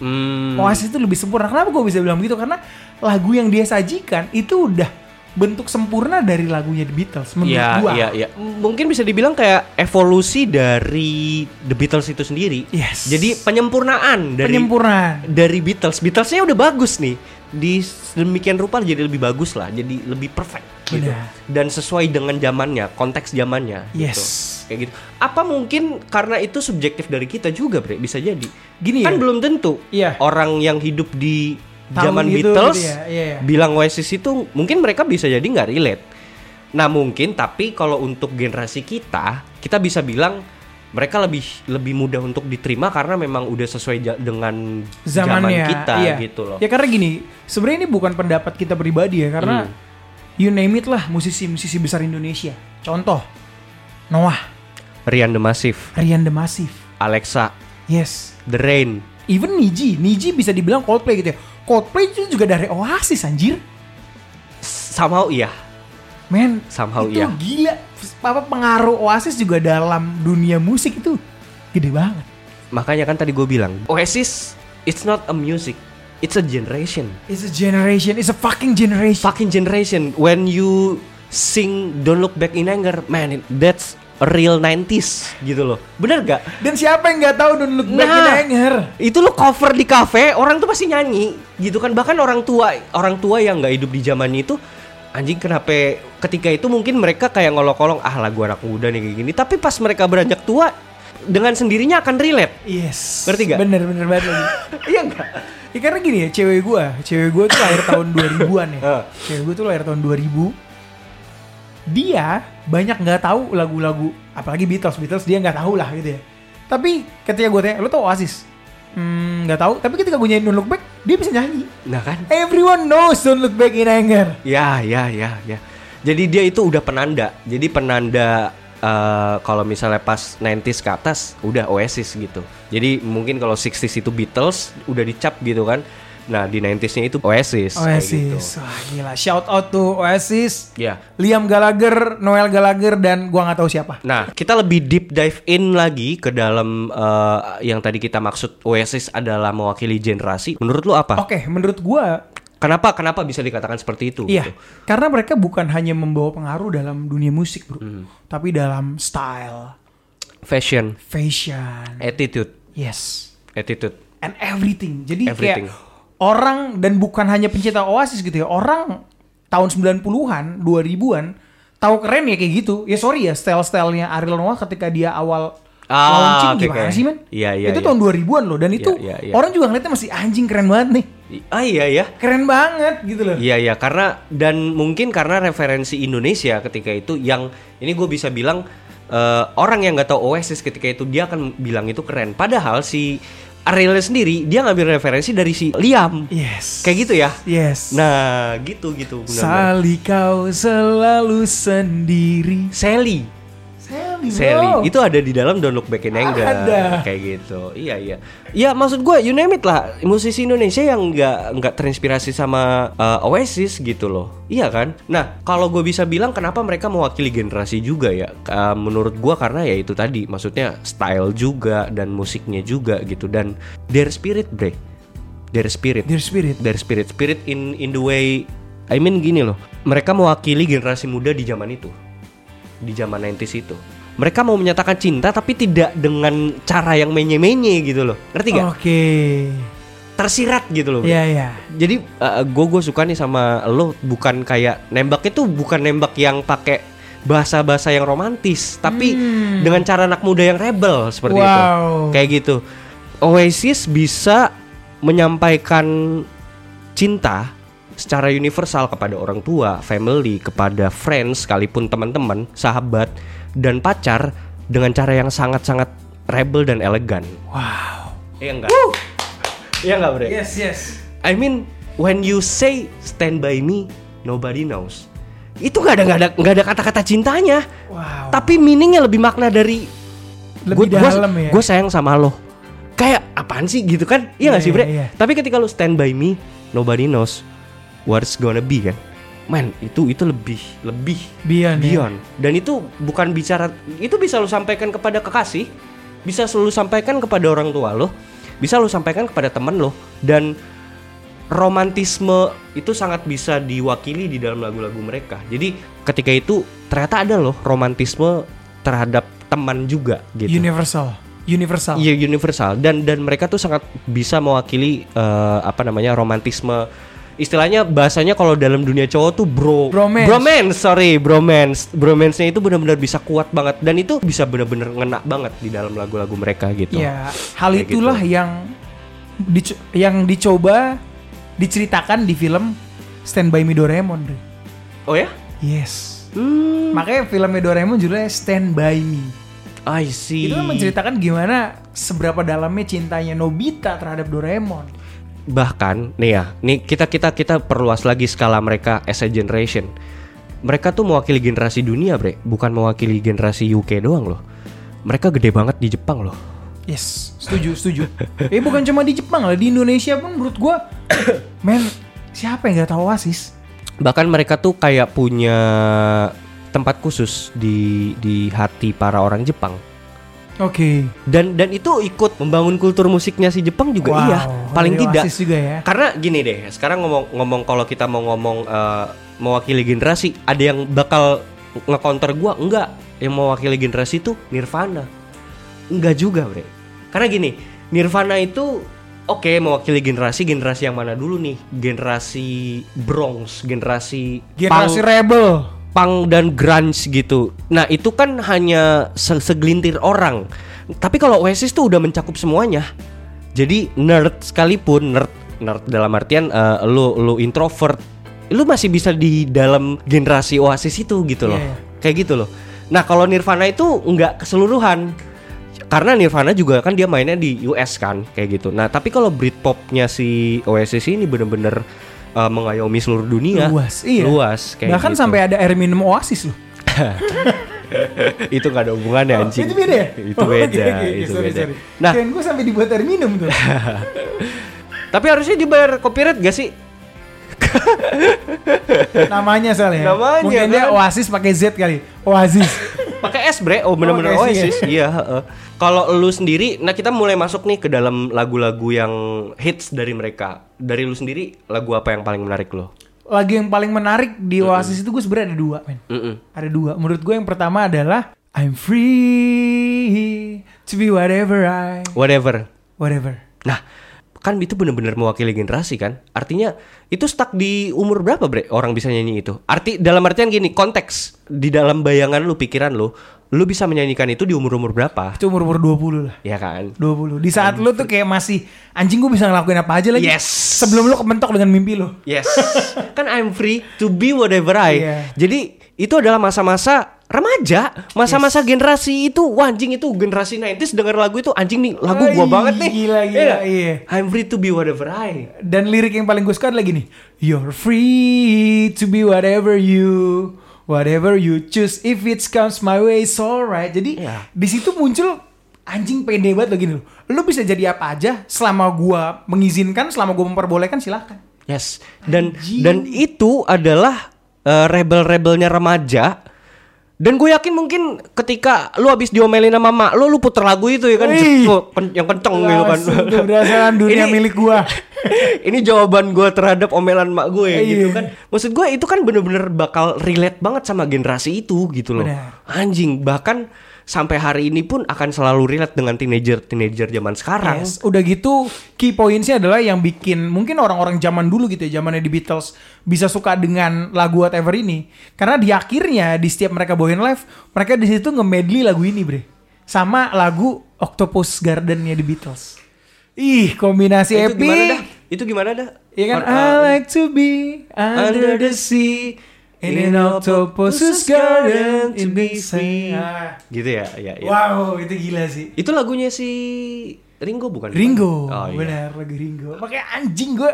[SPEAKER 1] Hmm,
[SPEAKER 2] Oasis itu lebih sempurna. Kenapa gue bisa bilang begitu? Karena lagu yang dia sajikan itu udah bentuk sempurna dari lagunya The Beatles menurut
[SPEAKER 1] Iya,
[SPEAKER 2] gua.
[SPEAKER 1] iya, iya. Mungkin bisa dibilang kayak evolusi dari The Beatles itu sendiri.
[SPEAKER 2] Yes.
[SPEAKER 1] Jadi penyempurnaan dari
[SPEAKER 2] Penyempurnaan.
[SPEAKER 1] dari Beatles. Beatlesnya udah bagus nih. Di demikian rupa jadi lebih bagus lah, jadi lebih perfect gitu.
[SPEAKER 2] Benar.
[SPEAKER 1] Dan sesuai dengan zamannya, konteks zamannya
[SPEAKER 2] Yes.
[SPEAKER 1] gitu. Kayak gitu. Apa mungkin karena itu subjektif dari kita juga, Bre? Bisa jadi.
[SPEAKER 2] Gini
[SPEAKER 1] kan
[SPEAKER 2] ya.
[SPEAKER 1] belum tentu
[SPEAKER 2] Iya.
[SPEAKER 1] orang yang hidup di
[SPEAKER 2] Tahun
[SPEAKER 1] zaman
[SPEAKER 2] itu
[SPEAKER 1] Beatles
[SPEAKER 2] gitu ya, iya, iya.
[SPEAKER 1] bilang Oasis itu mungkin mereka bisa jadi nggak relate. Nah mungkin tapi kalau untuk generasi kita, kita bisa bilang mereka lebih lebih mudah untuk diterima karena memang udah sesuai ja- dengan zaman kita
[SPEAKER 2] iya.
[SPEAKER 1] gitu loh.
[SPEAKER 2] Ya karena gini, sebenarnya ini bukan pendapat kita pribadi ya karena
[SPEAKER 1] Hmm.
[SPEAKER 2] you name it lah musisi-musisi besar Indonesia. Contoh Noah,
[SPEAKER 1] Rian The Massive,
[SPEAKER 2] Rian The Massive.
[SPEAKER 1] Alexa,
[SPEAKER 2] Yes.
[SPEAKER 1] The Rain.
[SPEAKER 2] Even Niji, Niji bisa dibilang Coldplay gitu ya. Coldplay itu juga dari Oasis anjir.
[SPEAKER 1] Somehow iya,
[SPEAKER 2] Men,
[SPEAKER 1] somehow
[SPEAKER 2] itu
[SPEAKER 1] iya.
[SPEAKER 2] gila. Apa pengaruh Oasis juga dalam dunia musik itu gede banget.
[SPEAKER 1] Makanya kan tadi gue bilang, Oasis it's not a music, it's a generation.
[SPEAKER 2] It's a generation, it's a fucking generation.
[SPEAKER 1] Fucking generation. When you sing Don't Look Back in Anger, man, that's real 90s gitu loh. Bener gak?
[SPEAKER 2] Dan siapa yang nggak tahu Don't Look Back in
[SPEAKER 1] Nah.
[SPEAKER 2] Anger?
[SPEAKER 1] Itu lo cover di cafe, orang tuh pasti nyanyi gitu kan. Bahkan orang tua, orang tua yang nggak hidup di zaman itu anjing kenapa ketika itu mungkin mereka kayak ngolok-olok ah lagu anak muda nih kayak gini tapi pas mereka beranjak tua dengan sendirinya akan relate
[SPEAKER 2] Yes.
[SPEAKER 1] Ngerti nggak?
[SPEAKER 2] Bener bener banget lagi.
[SPEAKER 1] iya enggak
[SPEAKER 2] Ya karena gini ya, cewek gua, cewek gua tuh lahir tahun 2000-an ya. Cewek gua tuh lahir tahun 2000. Dia banyak nggak tahu lagu-lagu, apalagi Beatles, Beatles dia nggak tahu lah gitu ya. Tapi ketika gue tanya, lo tau Oasis? Hmm, nggak tahu. Tapi ketika gue nyanyi Don't Look Back, dia bisa nyanyi.
[SPEAKER 1] nah kan
[SPEAKER 2] Everyone knows Don't Look Back in Anger.
[SPEAKER 1] Ya, ya, ya, ya. Jadi dia itu udah penanda. Jadi penanda eh, kalau misalnya pas 90s ke atas udah Oasis gitu. Jadi mungkin kalau 60s itu Beatles udah dicap gitu kan. Nah, di 90s-nya itu Oasis. kayak gitu.
[SPEAKER 2] Oasis, wah gila. Shout out to Oasis,
[SPEAKER 1] Ya.
[SPEAKER 2] Liam Gallagher, Noel Gallagher, dan gua nggak tahu siapa.
[SPEAKER 1] Nah, kita lebih deep dive in lagi ke dalam eh, yang tadi kita maksud Oasis adalah mewakili generasi. Menurut lu apa?
[SPEAKER 2] Oke, menurut gua
[SPEAKER 1] Kenapa kenapa bisa dikatakan seperti itu?
[SPEAKER 2] Iya,
[SPEAKER 1] gitu?
[SPEAKER 2] karena mereka bukan hanya membawa pengaruh dalam dunia musik, bro,
[SPEAKER 1] Hmm.
[SPEAKER 2] tapi dalam style,
[SPEAKER 1] Fashion,
[SPEAKER 2] fashion,
[SPEAKER 1] attitude,
[SPEAKER 2] yes,
[SPEAKER 1] attitude.
[SPEAKER 2] and everything. Jadi
[SPEAKER 1] Everything.
[SPEAKER 2] kayak orang dan bukan hanya pencinta Oasis gitu ya, orang tahun 90-an, 2000-an tahu keren ya kayak gitu. Ya sorry ya, style-stylenya Ariel Noah ketika dia awal
[SPEAKER 1] Ah,
[SPEAKER 2] launching
[SPEAKER 1] oke,
[SPEAKER 2] gimana
[SPEAKER 1] oke.
[SPEAKER 2] sih, men?
[SPEAKER 1] Iya, iya,
[SPEAKER 2] Itu
[SPEAKER 1] iya.
[SPEAKER 2] tahun 2000-an loh, dan itu
[SPEAKER 1] iya, iya.
[SPEAKER 2] orang juga ngeliatnya masih anjing keren banget nih.
[SPEAKER 1] Ah iya ya.
[SPEAKER 2] Keren banget gitu loh.
[SPEAKER 1] Iya ya karena dan mungkin karena referensi Indonesia ketika itu yang ini gue bisa bilang eh, orang yang nggak tahu Oasis ketika itu dia akan bilang itu keren. Padahal si Ariel sendiri dia ngambil referensi dari si Liam.
[SPEAKER 2] Yes.
[SPEAKER 1] Kayak gitu ya.
[SPEAKER 2] Yes.
[SPEAKER 1] Nah gitu gitu benar.
[SPEAKER 2] Sali kau selalu sendiri.
[SPEAKER 1] Sally,
[SPEAKER 2] Sally,
[SPEAKER 1] Sally
[SPEAKER 2] bro.
[SPEAKER 1] itu ada di dalam Don't Look Back in Anger.
[SPEAKER 2] Ada.
[SPEAKER 1] Kayak gitu. Iya iya. Ya maksud gue you name it lah musisi Indonesia yang nggak nggak terinspirasi sama uh, Oasis gitu loh. Iya kan? Nah kalau gue bisa bilang kenapa mereka mewakili generasi juga ya? Uh, menurut gue karena ya itu tadi maksudnya style juga dan musiknya juga gitu dan their spirit break. Their spirit.
[SPEAKER 2] Dear Spirit.
[SPEAKER 1] Their spirit. Spirit in in the way I mean gini loh. Mereka mewakili generasi muda di zaman itu di zaman 90s itu. Mereka mau menyatakan cinta tapi tidak dengan cara yang menye-menye gitu loh. Ngerti gak?
[SPEAKER 2] Oke.
[SPEAKER 1] Tersirat gitu loh.
[SPEAKER 2] Iya iya.
[SPEAKER 1] Jadi gue gue suka nih sama lo bukan kayak nembak itu bukan nembak yang pakai bahasa-bahasa yang romantis, tapi
[SPEAKER 2] Hmm.
[SPEAKER 1] dengan cara anak muda yang rebel seperti itu.
[SPEAKER 2] Wow.
[SPEAKER 1] Kayak gitu. Oasis bisa menyampaikan cinta secara universal kepada orang tua, family, kepada friends, sekalipun teman-teman, sahabat, dan pacar dengan cara yang sangat-sangat rebel dan elegan.
[SPEAKER 2] Wow.
[SPEAKER 1] Iya enggak? Iya enggak, Bre?
[SPEAKER 2] Yes yes.
[SPEAKER 1] I mean, when you say stand by me, nobody knows. Itu nggak ada nggak ada nggak ada kata-kata cintanya.
[SPEAKER 2] Wow.
[SPEAKER 1] Tapi meaningnya lebih makna dari
[SPEAKER 2] Lebih dalam ya.
[SPEAKER 1] Gue sayang sama lo. Kayak apaan sih gitu kan? Iya nggak
[SPEAKER 2] Iya,
[SPEAKER 1] sih bre?
[SPEAKER 2] iya, iya.
[SPEAKER 1] Tapi ketika lo stand by me, nobody knows what's gonna be kan? Man, itu itu lebih lebih
[SPEAKER 2] Beyond, ya.
[SPEAKER 1] beyond. Dan itu bukan bicara itu bisa lo sampaikan kepada kekasih, bisa lo sampaikan kepada orang tua lo, bisa lo sampaikan kepada teman lo dan romantisme itu sangat bisa diwakili di dalam lagu-lagu mereka. Jadi ketika itu ternyata ada loh romantisme terhadap teman juga gitu.
[SPEAKER 2] Universal. Universal.
[SPEAKER 1] Iya universal dan dan mereka tuh sangat bisa mewakili eh, apa namanya romantisme istilahnya bahasanya kalau dalam dunia cowok tuh bro
[SPEAKER 2] Bromance.
[SPEAKER 1] bromance sorry bromance bromance-nya itu benar-benar bisa kuat banget dan itu bisa benar-benar ngena banget di dalam lagu-lagu mereka gitu
[SPEAKER 2] Ya, hal
[SPEAKER 1] Kayak
[SPEAKER 2] itulah
[SPEAKER 1] gitu.
[SPEAKER 2] yang dic- yang dicoba diceritakan di film Stand by Me Doraemon.
[SPEAKER 1] Oh ya
[SPEAKER 2] Yes.
[SPEAKER 1] Hmm,
[SPEAKER 2] Makanya filmnya Doraemon judulnya Stand By Me.
[SPEAKER 1] I see.
[SPEAKER 2] Itu kan menceritakan gimana seberapa dalamnya cintanya Nobita terhadap Doraemon.
[SPEAKER 1] Bahkan nih ya nih kita kita kita perluas lagi skala mereka as a generation. Mereka tuh mewakili generasi dunia bre. Bukan mewakili generasi UK doang loh. Mereka gede banget di Jepang loh.
[SPEAKER 2] Yes, setuju, setuju. eh bukan cuma di Jepang lah, di Indonesia pun menurut gua, men siapa yang nggak tahu Oasis?
[SPEAKER 1] bahkan mereka tuh kayak punya tempat khusus di di hati para orang Jepang
[SPEAKER 2] Oke.
[SPEAKER 1] dan dan itu ikut membangun kultur musiknya si Jepang juga
[SPEAKER 2] Wow,
[SPEAKER 1] iya. paling tidak.
[SPEAKER 2] juga ya.
[SPEAKER 1] karena gini deh sekarang ngomong ngomong kalau kita mau ngomong eh, mewakili generasi ada yang bakal nge-counter gua? Enggak. Yang mewakili generasi itu Nirvana. Enggak juga bre. Karena gini Nirvana itu oke mewakili generasi generasi yang mana dulu nih? Generasi Bronx generasi
[SPEAKER 2] Generasi
[SPEAKER 1] punk,
[SPEAKER 2] rebel.
[SPEAKER 1] Punk dan grunge gitu. Nah itu kan hanya se- segelintir orang. Tapi kalau Oasis tuh udah mencakup semuanya. Jadi nerd sekalipun nerd nerd dalam artian eh, lu lu introvert lu masih bisa di dalam generasi Oasis itu gitu loh.
[SPEAKER 2] Iya, iya.
[SPEAKER 1] kayak gitu loh. Nah kalau Nirvana itu nggak keseluruhan. Karena Nirvana juga kan dia mainnya di US kan kayak gitu. Nah tapi kalau Britpopnya si Oasis ini bener-bener eh, mengayomi seluruh dunia
[SPEAKER 2] Luas, iya.
[SPEAKER 1] luas kayak
[SPEAKER 2] Bahkan
[SPEAKER 1] gitu.
[SPEAKER 2] sampai ada air minum Oasis loh.
[SPEAKER 1] itu nggak ada hubungannya
[SPEAKER 2] Oh,
[SPEAKER 1] anjing
[SPEAKER 2] Itu beda ya?
[SPEAKER 1] itu
[SPEAKER 2] Oh,
[SPEAKER 1] beda
[SPEAKER 2] oke, oke, oke,
[SPEAKER 1] itu
[SPEAKER 2] sorry,
[SPEAKER 1] beda
[SPEAKER 2] sorry.
[SPEAKER 1] nah
[SPEAKER 2] Kirain gue sampai dibuat air minum tuh.
[SPEAKER 1] tapi harusnya dibayar copyright gak sih
[SPEAKER 2] Namanya soalnya.
[SPEAKER 1] Namanya,
[SPEAKER 2] Mungkin dia
[SPEAKER 1] kan?
[SPEAKER 2] Oasis pakai Z kali. Oasis.
[SPEAKER 1] pakai S bre oh bener-bener
[SPEAKER 2] S,
[SPEAKER 1] Oasis iya heeh. kalau lu sendiri nah kita mulai masuk nih ke dalam lagu-lagu yang hits dari mereka dari lu sendiri lagu apa yang paling menarik lo
[SPEAKER 2] Lagu yang paling menarik di Oasis itu gue sebenarnya ada dua, men.
[SPEAKER 1] Mm-mm.
[SPEAKER 2] Ada dua. Menurut gue yang pertama adalah I'm free to be whatever I
[SPEAKER 1] whatever
[SPEAKER 2] whatever.
[SPEAKER 1] nah kan itu bener-bener mewakili generasi kan artinya itu stuck di umur berapa bre orang bisa nyanyi itu arti dalam artian gini konteks di dalam bayangan lu pikiran lu lu bisa menyanyikan itu di umur-umur berapa
[SPEAKER 2] Itu umur-umur 20 lah.
[SPEAKER 1] ya kan
[SPEAKER 2] 20. Di saat lu tuh kayak masih anjing gue bisa ngelakuin apa aja lagi.
[SPEAKER 1] Yes.
[SPEAKER 2] Sebelum lu kementok dengan mimpi lu.
[SPEAKER 1] Yes. kan I'm free to be whatever I.
[SPEAKER 2] Iya.
[SPEAKER 1] Jadi itu adalah masa-masa remaja, masa-masa generasi itu wah anjing itu generasi 90s denger lagu itu anjing nih lagu gua
[SPEAKER 2] Ay,
[SPEAKER 1] banget nih.
[SPEAKER 2] gila, gila,
[SPEAKER 1] nggak?
[SPEAKER 2] iya.
[SPEAKER 1] I'm free to be whatever I.
[SPEAKER 2] Dan lirik yang paling gue suka adalah gini You're free to be whatever you Whatever you choose If it comes my way it's alright Jadi
[SPEAKER 1] Iya.
[SPEAKER 2] di situ muncul Anjing pede banget loh gini loh Lu bisa jadi apa aja Selama gua mengizinkan Selama gua memperbolehkan silahkan
[SPEAKER 1] Yes. Dan
[SPEAKER 2] Anjing.
[SPEAKER 1] dan itu adalah uh, rebel-rebelnya remaja. Dan gue yakin mungkin ketika lu habis diomelin sama mak lu, lu puter lagu itu ya kan,
[SPEAKER 2] Wih.
[SPEAKER 1] Yang kenceng gitu kan.
[SPEAKER 2] Berdasarkan dunia
[SPEAKER 1] Ini-
[SPEAKER 2] milik gua
[SPEAKER 1] ini jawaban gue terhadap omelan mak gue
[SPEAKER 2] Iya.
[SPEAKER 1] gitu kan maksud gue itu kan bener-bener bakal relate banget sama generasi itu gitu loh anjing bahkan sampai hari ini pun akan selalu relate dengan teenager teenager zaman sekarang
[SPEAKER 2] Yes. Udah gitu key pointsnya adalah yang bikin mungkin orang-orang zaman dulu gitu ya, zamannya di Beatles bisa suka dengan lagu whatever ini. Karena di akhirnya di setiap mereka bawain live, mereka di situ nge-medley lagu ini, Bre. Sama lagu Octopus Garden-nya di Beatles. Ih, kombinasi
[SPEAKER 1] itu
[SPEAKER 2] epic.
[SPEAKER 1] gimana dah itu gimana dah
[SPEAKER 2] Iya kan?
[SPEAKER 1] Or-
[SPEAKER 2] I
[SPEAKER 1] uh,
[SPEAKER 2] like to be under the sea in an octopus's garden to be free. Ah.
[SPEAKER 1] gitu ya ya, ya.
[SPEAKER 2] Wow, itu gila sih.
[SPEAKER 1] itu lagunya si Ringo bukan
[SPEAKER 2] Ringo,
[SPEAKER 1] oh, iya.
[SPEAKER 2] benar lagi Ringo. Makanya anjing gue,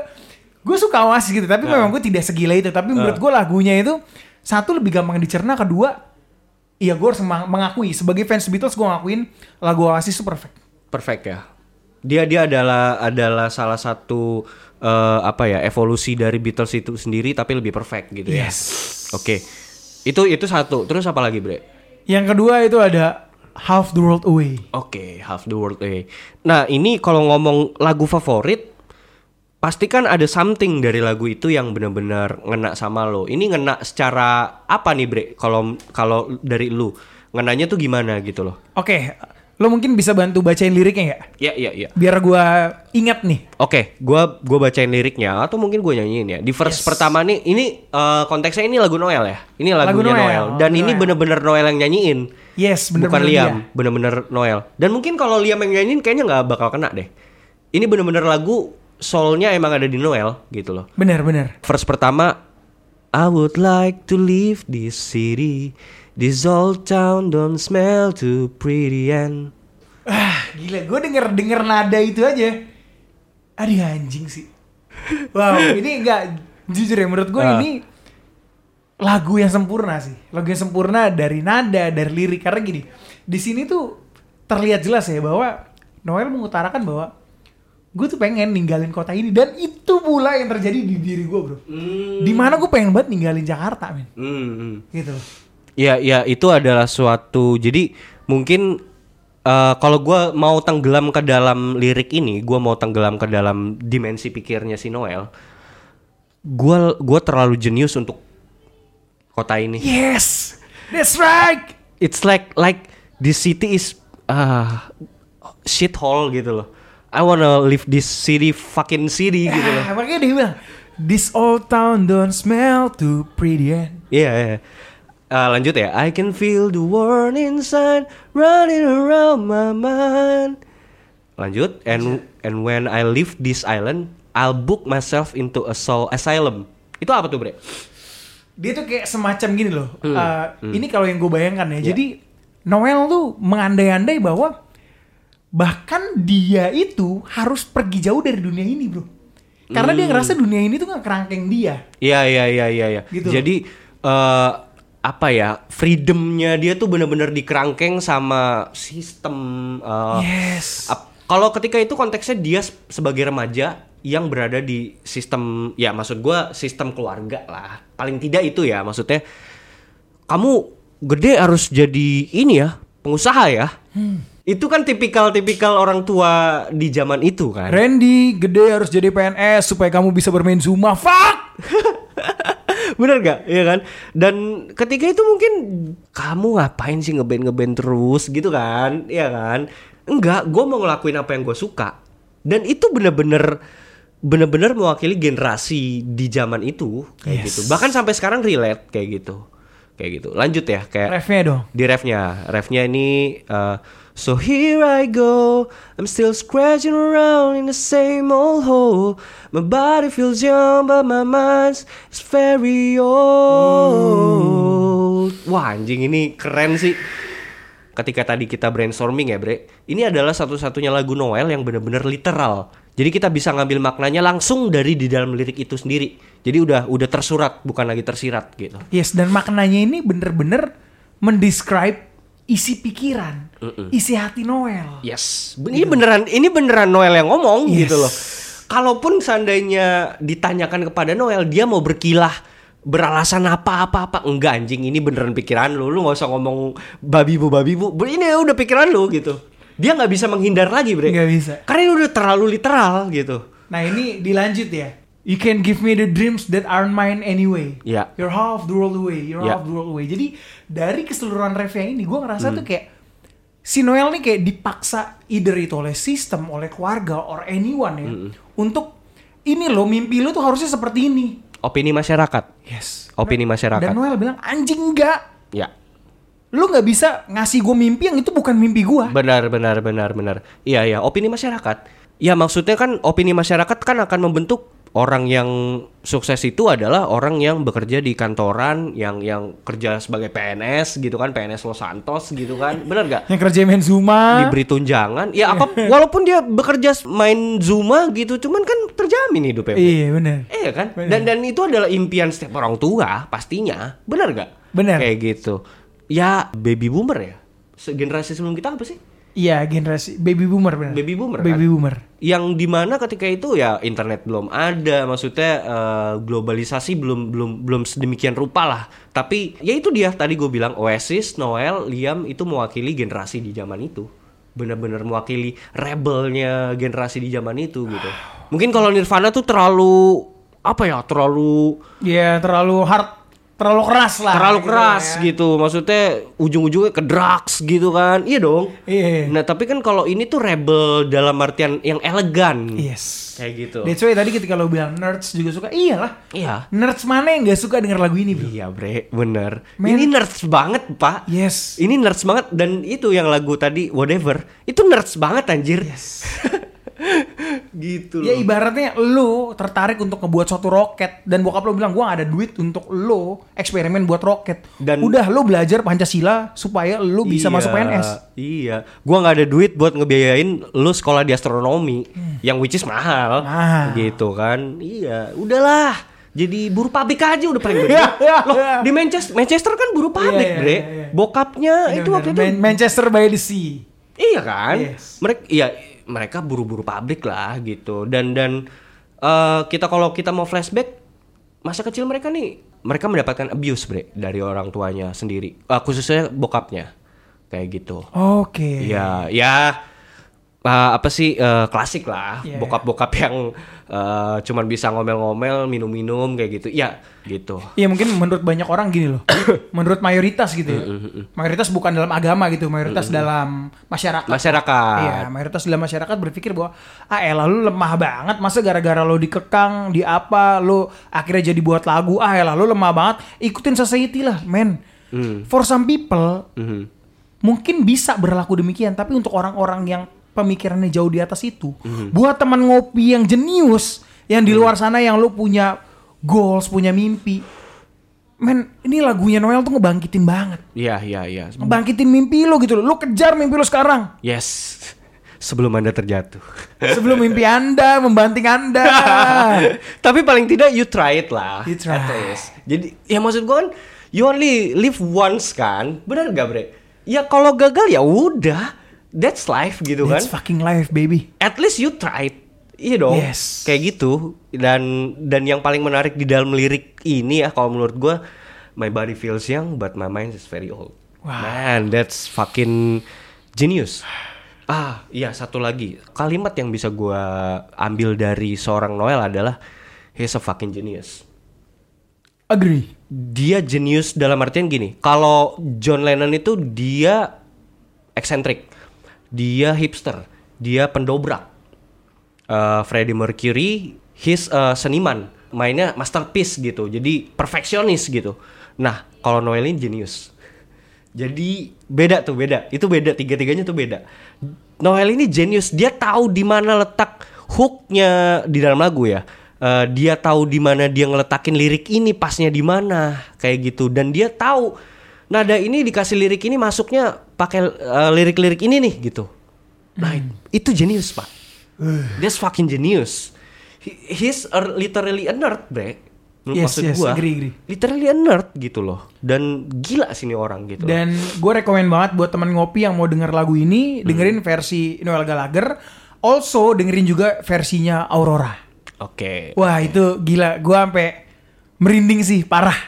[SPEAKER 2] gue suka Oasis gitu. Tapi
[SPEAKER 1] Ah.
[SPEAKER 2] memang gue tidak segila itu. Tapi menurut gue lagunya itu satu lebih gampang dicerna, kedua, iya gue harus meng- mengakui sebagai fans Beatles gue ngakuin lagu Oasis itu perfect.
[SPEAKER 1] perfect ya dia dia adalah adalah salah satu eh, apa ya evolusi dari Beatles itu sendiri tapi lebih perfect gitu ya Oke. Itu itu satu. Terus apa lagi, Bre?
[SPEAKER 2] Yang kedua itu ada Half the World Away.
[SPEAKER 1] Oke, Half the World Away. Nah, ini kalau ngomong lagu favorit pasti kan ada something dari lagu itu yang benar-benar ngena sama lo. Ini ngena secara apa nih, Bre? Kalau kalau dari lu, ngenanya tuh gimana gitu loh.
[SPEAKER 2] Oke, lo mungkin bisa bantu bacain liriknya nggak?
[SPEAKER 1] Ya, ya, ya.
[SPEAKER 2] Biar gue ingat nih.
[SPEAKER 1] Oke, gua gua bacain liriknya atau mungkin gua nyanyiin ya. Di verse pertama nih, ini eh, konteksnya ini lagu Noel ya. Ini lagunya
[SPEAKER 2] Noel,
[SPEAKER 1] Noel. Dan
[SPEAKER 2] lagu
[SPEAKER 1] ini
[SPEAKER 2] Noel.
[SPEAKER 1] bener-bener Noel yang nyanyiin.
[SPEAKER 2] Yes, bener
[SPEAKER 1] Bukan Liam, bener-bener Noel. Dan mungkin kalau Liam yang nyanyiin kayaknya nggak bakal kena deh. Ini bener-bener lagu soulnya emang ada di Noel gitu loh.
[SPEAKER 2] Bener, bener.
[SPEAKER 1] Verse pertama, I would like to leave this city. This old town don't smell too pretty and
[SPEAKER 2] Ah, gila, gue denger denger nada itu aja. Aduh anjing sih. Wow, ini enggak jujur ya menurut gue
[SPEAKER 1] Ah.
[SPEAKER 2] ini lagu yang sempurna sih. Lagu yang sempurna dari nada, dari lirik karena gini. Di sini tuh terlihat jelas ya bahwa Noel mengutarakan bahwa gue tuh pengen ninggalin kota ini dan itu pula yang terjadi di diri gue bro. Di mana gue pengen banget ninggalin Jakarta men.
[SPEAKER 1] Hmm.
[SPEAKER 2] Gitu.
[SPEAKER 1] Ya, ya itu adalah suatu. Jadi mungkin eh, kalau gua mau tenggelam ke dalam lirik ini, gua mau tenggelam ke dalam dimensi pikirnya si Noel. Gua gua terlalu jenius untuk kota ini.
[SPEAKER 2] Yes, that's right.
[SPEAKER 1] It's like like this city is ah shithole gitu loh. I wanna leave this city fucking city gitu loh.
[SPEAKER 2] Ah, makanya dia bilang, this old town don't smell too pretty
[SPEAKER 1] Iya, iya. Ah, lanjut ya. I can feel the world inside running around my mind. Lanjut. And and when I leave this island, I'll book myself into a soul asylum. Itu apa tuh, Bre?
[SPEAKER 2] dia tuh kayak semacam gini loh.
[SPEAKER 1] Hmm,
[SPEAKER 2] Uh, Ini kalau yang gue bayangkan ya.
[SPEAKER 1] Iya.
[SPEAKER 2] Jadi Noel tuh mengandai-andai bahwa bahkan dia itu harus pergi jauh dari dunia ini, bro. Karena
[SPEAKER 1] Hmm.
[SPEAKER 2] dia ngerasa dunia ini tuh nggak kerangkeng dia.
[SPEAKER 1] Iya, iya, iya, iya, iya.
[SPEAKER 2] Gitu.
[SPEAKER 1] Jadi eh apa ya? Freedomnya dia tuh bener-bener dikerangkeng sama sistem eh,
[SPEAKER 2] yes.
[SPEAKER 1] Kalau ketika itu konteksnya dia se- sebagai remaja yang berada di sistem ya maksud gua sistem keluarga lah. Paling tidak itu ya maksudnya kamu gede harus jadi ini ya, pengusaha ya. Itu kan tipikal-tipikal orang tua di zaman itu kan.
[SPEAKER 2] Randy gede harus jadi PNS supaya kamu bisa bermain Zuma. Fuck!
[SPEAKER 1] Bener gak? Iya kan? Dan ketika itu mungkin kamu ngapain sih ngeband ngeband terus gitu kan? Iya kan? Enggak, gue mau ngelakuin apa yang gue suka. Dan itu bener-bener bener-bener mewakili generasi di zaman itu kayak
[SPEAKER 2] Yes.
[SPEAKER 1] gitu. Bahkan sampai sekarang relate kayak gitu. Kayak gitu. Lanjut ya kayak
[SPEAKER 2] Refnya dong.
[SPEAKER 1] di refnya refnya ini uh, so here I go. I'm still scratching around in the same old hole. My body feels young but my mind's is very old. Wah anjing ini keren sih. Ketika tadi kita brainstorming ya bre. Ini adalah satu-satunya lagu Noel yang benar-benar literal. Jadi kita bisa ngambil maknanya langsung dari di dalam lirik itu sendiri. Jadi udah udah tersurat bukan lagi tersirat gitu.
[SPEAKER 2] Yes, dan maknanya ini bener-bener mendescribe isi pikiran, isi hati Noel.
[SPEAKER 1] Yes, ini beneran ini beneran Noel yang ngomong
[SPEAKER 2] Yes.
[SPEAKER 1] gitu loh. Kalaupun seandainya ditanyakan kepada Noel, dia mau berkilah beralasan apa-apa apa enggak anjing ini beneran pikiran lu lu nggak usah ngomong babi bu babi bu ini udah pikiran lu gitu dia nggak bisa menghindar lagi bre
[SPEAKER 2] Nggak bisa.
[SPEAKER 1] karena ini udah terlalu literal gitu
[SPEAKER 2] Nah ini dilanjut ya. You can give me the dreams that aren't mine anyway.
[SPEAKER 1] Ya.
[SPEAKER 2] You're half the world away. You're
[SPEAKER 1] Ya.
[SPEAKER 2] half the world away. Jadi dari keseluruhan refnya ini, gue ngerasa
[SPEAKER 1] Hmm.
[SPEAKER 2] tuh kayak si Noel nih kayak dipaksa either itu oleh sistem, oleh keluarga, or anyone ya,
[SPEAKER 1] Hmm.
[SPEAKER 2] untuk ini loh mimpi lu tuh harusnya seperti ini.
[SPEAKER 1] opini masyarakat
[SPEAKER 2] Yes.
[SPEAKER 1] opini masyarakat
[SPEAKER 2] Dan Noel bilang anjing enggak.
[SPEAKER 1] ya
[SPEAKER 2] Lu nggak bisa ngasih gue mimpi yang itu bukan mimpi gue.
[SPEAKER 1] Benar, benar, benar, benar. Iya, iya. Opini masyarakat. Ya maksudnya kan opini masyarakat kan akan membentuk orang yang sukses itu adalah orang yang bekerja di kantoran, yang yang kerja sebagai PNS gitu kan, PNS Los Santos gitu kan, benar gak?
[SPEAKER 2] Yang kerja main Zuma.
[SPEAKER 1] Diberi tunjangan, ya apa? walaupun dia bekerja main Zuma gitu, cuman kan terjamin hidupnya.
[SPEAKER 2] Iya bener.
[SPEAKER 1] Iya kan?
[SPEAKER 2] Benar.
[SPEAKER 1] Dan dan itu adalah impian setiap orang tua pastinya. Benar gak?
[SPEAKER 2] Benar.
[SPEAKER 1] Kayak gitu. Ya baby boomer ya. Generasi sebelum kita apa sih?
[SPEAKER 2] Iya generasi baby boomer bener.
[SPEAKER 1] Baby boomer,
[SPEAKER 2] Baby
[SPEAKER 1] kan?
[SPEAKER 2] boomer.
[SPEAKER 1] Yang di mana ketika itu ya internet belum ada, maksudnya eh, globalisasi belum belum belum sedemikian rupa lah. Tapi ya itu dia tadi gue bilang Oasis, Noel, Liam itu mewakili generasi di zaman itu. Bener-bener mewakili rebelnya generasi di zaman itu gitu. Mungkin kalau Nirvana tuh terlalu apa ya? Terlalu
[SPEAKER 2] Iya terlalu hard, terlalu keras lah.
[SPEAKER 1] terlalu
[SPEAKER 2] gitu
[SPEAKER 1] keras
[SPEAKER 2] ya.
[SPEAKER 1] gitu. Maksudnya ujung-ujungnya ke drugs gitu kan. Iya dong.
[SPEAKER 2] Iya.
[SPEAKER 1] Nah, tapi kan kalau ini tuh rebel dalam artian yang elegan.
[SPEAKER 2] Yes.
[SPEAKER 1] Kayak gitu.
[SPEAKER 2] That's why tadi ketika lo bilang nerds juga suka, iyalah.
[SPEAKER 1] Iya.
[SPEAKER 2] Nerds mana yang gak suka denger lagu ini bro?
[SPEAKER 1] Iya, Bre, bener.
[SPEAKER 2] Men-
[SPEAKER 1] Ini nerds banget, Pak.
[SPEAKER 2] Yes.
[SPEAKER 1] Ini nerds banget dan itu yang lagu tadi whatever, itu nerds banget anjir. gitu
[SPEAKER 2] Ya
[SPEAKER 1] loh.
[SPEAKER 2] ibaratnya lu tertarik untuk ngebuat suatu roket dan bokap lu bilang gua gak ada duit untuk lu eksperimen buat roket.
[SPEAKER 1] Dan-
[SPEAKER 2] udah lu belajar Pancasila supaya lu bisa
[SPEAKER 1] Iya,
[SPEAKER 2] masuk PNS.
[SPEAKER 1] Iya, gua nggak ada duit buat ngebiayain lu sekolah di astronomi, yang which is mahal,
[SPEAKER 2] Hmm. Mahal.
[SPEAKER 1] gitu kan? Iya, udahlah. Jadi buru pabrik aja udah paling gede.
[SPEAKER 2] Iya, iya,
[SPEAKER 1] Loh,
[SPEAKER 2] iya.
[SPEAKER 1] di Manchester, Manchester kan buru pabrik,
[SPEAKER 2] iya,
[SPEAKER 1] Bre.
[SPEAKER 2] iya, iya.
[SPEAKER 1] Bokapnya itu waktu itu
[SPEAKER 2] Man- Manchester by the Sea.
[SPEAKER 1] Iya kan?
[SPEAKER 2] Yes.
[SPEAKER 1] Mereka iya mereka buru-buru pabrik lah gitu. Dan dan eh, kita kalau kita mau flashback masa kecil mereka nih mereka mendapatkan abuse bre dari orang tuanya sendiri. Eh, khususnya bokapnya. Kayak gitu.
[SPEAKER 2] Oke.
[SPEAKER 1] Iya, ya eh, apa sih eh, klasik lah
[SPEAKER 2] Iya,
[SPEAKER 1] bokap-bokap yang eh, cuman bisa ngomel-ngomel, minum-minum kayak gitu. Ya, gitu.
[SPEAKER 2] Iya mungkin menurut banyak orang gini loh. menurut mayoritas gitu ya. Mayoritas bukan dalam agama gitu, mayoritas dalam masyarakat.
[SPEAKER 1] Masyarakat.
[SPEAKER 2] Iya, mayoritas dalam masyarakat berpikir bahwa ah elah lu lemah banget, masa gara-gara lo dikekang, di apa, lo akhirnya jadi buat lagu, ah elah lu lemah banget, ikutin society lah, men. For some people,
[SPEAKER 1] Mhm.
[SPEAKER 2] mungkin bisa berlaku demikian, tapi untuk orang-orang yang pemikirannya jauh di atas itu, buat teman ngopi yang jenius, yang di luar sana yang lu punya goals, punya mimpi, men, ini lagunya Noel tuh ngebangkitin banget,
[SPEAKER 1] Iya, iya, iya.
[SPEAKER 2] ngebangkitin mimpi lu gitu loh, lu kejar mimpi lu sekarang.
[SPEAKER 1] Yes. Sebelum Anda terjatuh.
[SPEAKER 2] Sebelum mimpi Anda membanting Anda.
[SPEAKER 1] Tapi paling tidak you try it lah.
[SPEAKER 2] You try.
[SPEAKER 1] at least. Jadi ya maksud gue kan you only live once kan. Benar gak bre? Ya kalau gagal ya udah. That's life gitu
[SPEAKER 2] That's
[SPEAKER 1] kan.
[SPEAKER 2] fucking life, baby.
[SPEAKER 1] At least you tried. Iya dong.
[SPEAKER 2] Yes.
[SPEAKER 1] Kayak gitu. Dan dan yang paling menarik di dalam lirik ini ya kalau menurut gue my body feels young but my mind is very old.
[SPEAKER 2] Wow.
[SPEAKER 1] Man, that's fucking genius. Ah, iya satu lagi. Kalimat yang bisa gue ambil dari seorang Noel adalah he's a fucking genius.
[SPEAKER 2] Agree.
[SPEAKER 1] Dia genius dalam artian gini. Kalau John Lennon itu dia eksentrik. Dia hipster. Dia pendobrak. Eh, Freddie Mercury his eh, seniman. Mainnya masterpiece gitu. Jadi perfeksionis gitu. Nah, kalau Noel ini genius. Jadi beda tuh beda. Itu beda tiga-tiganya tuh beda. Noel ini genius. Dia tahu di mana letak hooknya di dalam lagu ya. Eh, dia tahu di mana dia ngeletakin lirik ini pasnya di mana kayak gitu dan dia tahu nada ini dikasih lirik ini masuknya pakai eh, lirik-lirik ini nih gitu. Nah, itu genius, Pak. That's fucking genius. He- he's a, literally a nerd, bre.
[SPEAKER 2] Yes, yes,
[SPEAKER 1] gua,
[SPEAKER 2] agree, agree.
[SPEAKER 1] literally a nerd gitu loh. Dan gila sini orang gitu.
[SPEAKER 2] Dan gue rekomen banget buat teman ngopi yang mau denger lagu ini, dengerin versi Noel Gallagher. Also dengerin juga versinya Aurora.
[SPEAKER 1] Oke.
[SPEAKER 2] Wah itu gila, gue sampai merinding sih, parah.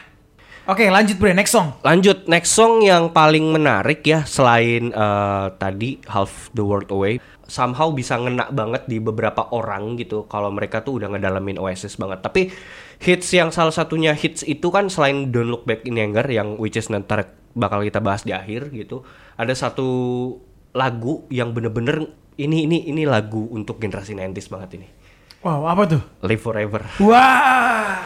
[SPEAKER 2] Oke lanjut bre, next song.
[SPEAKER 1] Lanjut next song yang paling menarik ya selain eh, tadi Half the World Away somehow bisa ngena banget di beberapa orang gitu kalau mereka tuh udah ngedalamin Oasis banget. Tapi hits yang salah satunya hits itu kan selain Don't Look Back in Anger yang which is nanti bakal kita bahas di akhir gitu. Ada satu lagu yang bener-bener ini ini ini lagu untuk generasi 90s banget ini.
[SPEAKER 2] Wow apa tuh?
[SPEAKER 1] Live Forever.
[SPEAKER 2] Wah,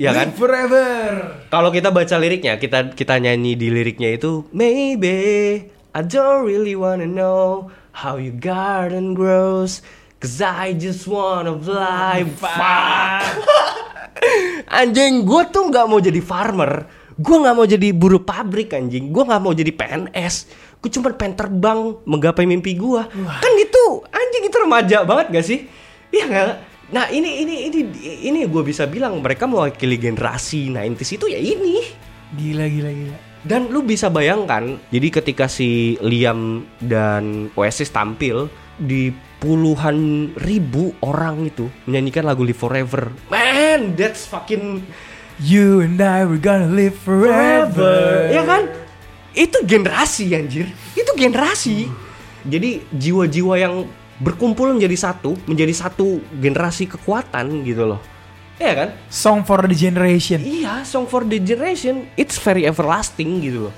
[SPEAKER 1] Ya kan?
[SPEAKER 2] Live forever.
[SPEAKER 1] Kalau kita baca liriknya, kita kita nyanyi di liriknya itu Maybe I don't really wanna know how your garden grows Cause I just wanna fly far Anjing, gue tuh nggak mau jadi farmer Gue nggak mau jadi buruh pabrik anjing Gue nggak mau jadi PNS Gue cuma pengen terbang menggapai mimpi gue Kan gitu, anjing itu remaja banget gak sih? Iya nggak? Nah ini ini ini ini gue bisa bilang mereka mewakili generasi 90s itu ya ini.
[SPEAKER 2] Gila gila gila.
[SPEAKER 1] Dan lu bisa bayangkan, jadi ketika si Liam dan Oasis tampil di puluhan ribu orang itu menyanyikan lagu Live Forever. Man, that's fucking
[SPEAKER 2] You and I we're gonna live forever.
[SPEAKER 1] Ya kan? Itu generasi anjir. Itu generasi. Jadi jiwa-jiwa yang berkumpul menjadi satu, menjadi satu generasi kekuatan gitu loh. Iya kan?
[SPEAKER 2] Song for the generation.
[SPEAKER 1] Iya, Song for the Generation, it's very everlasting gitu loh.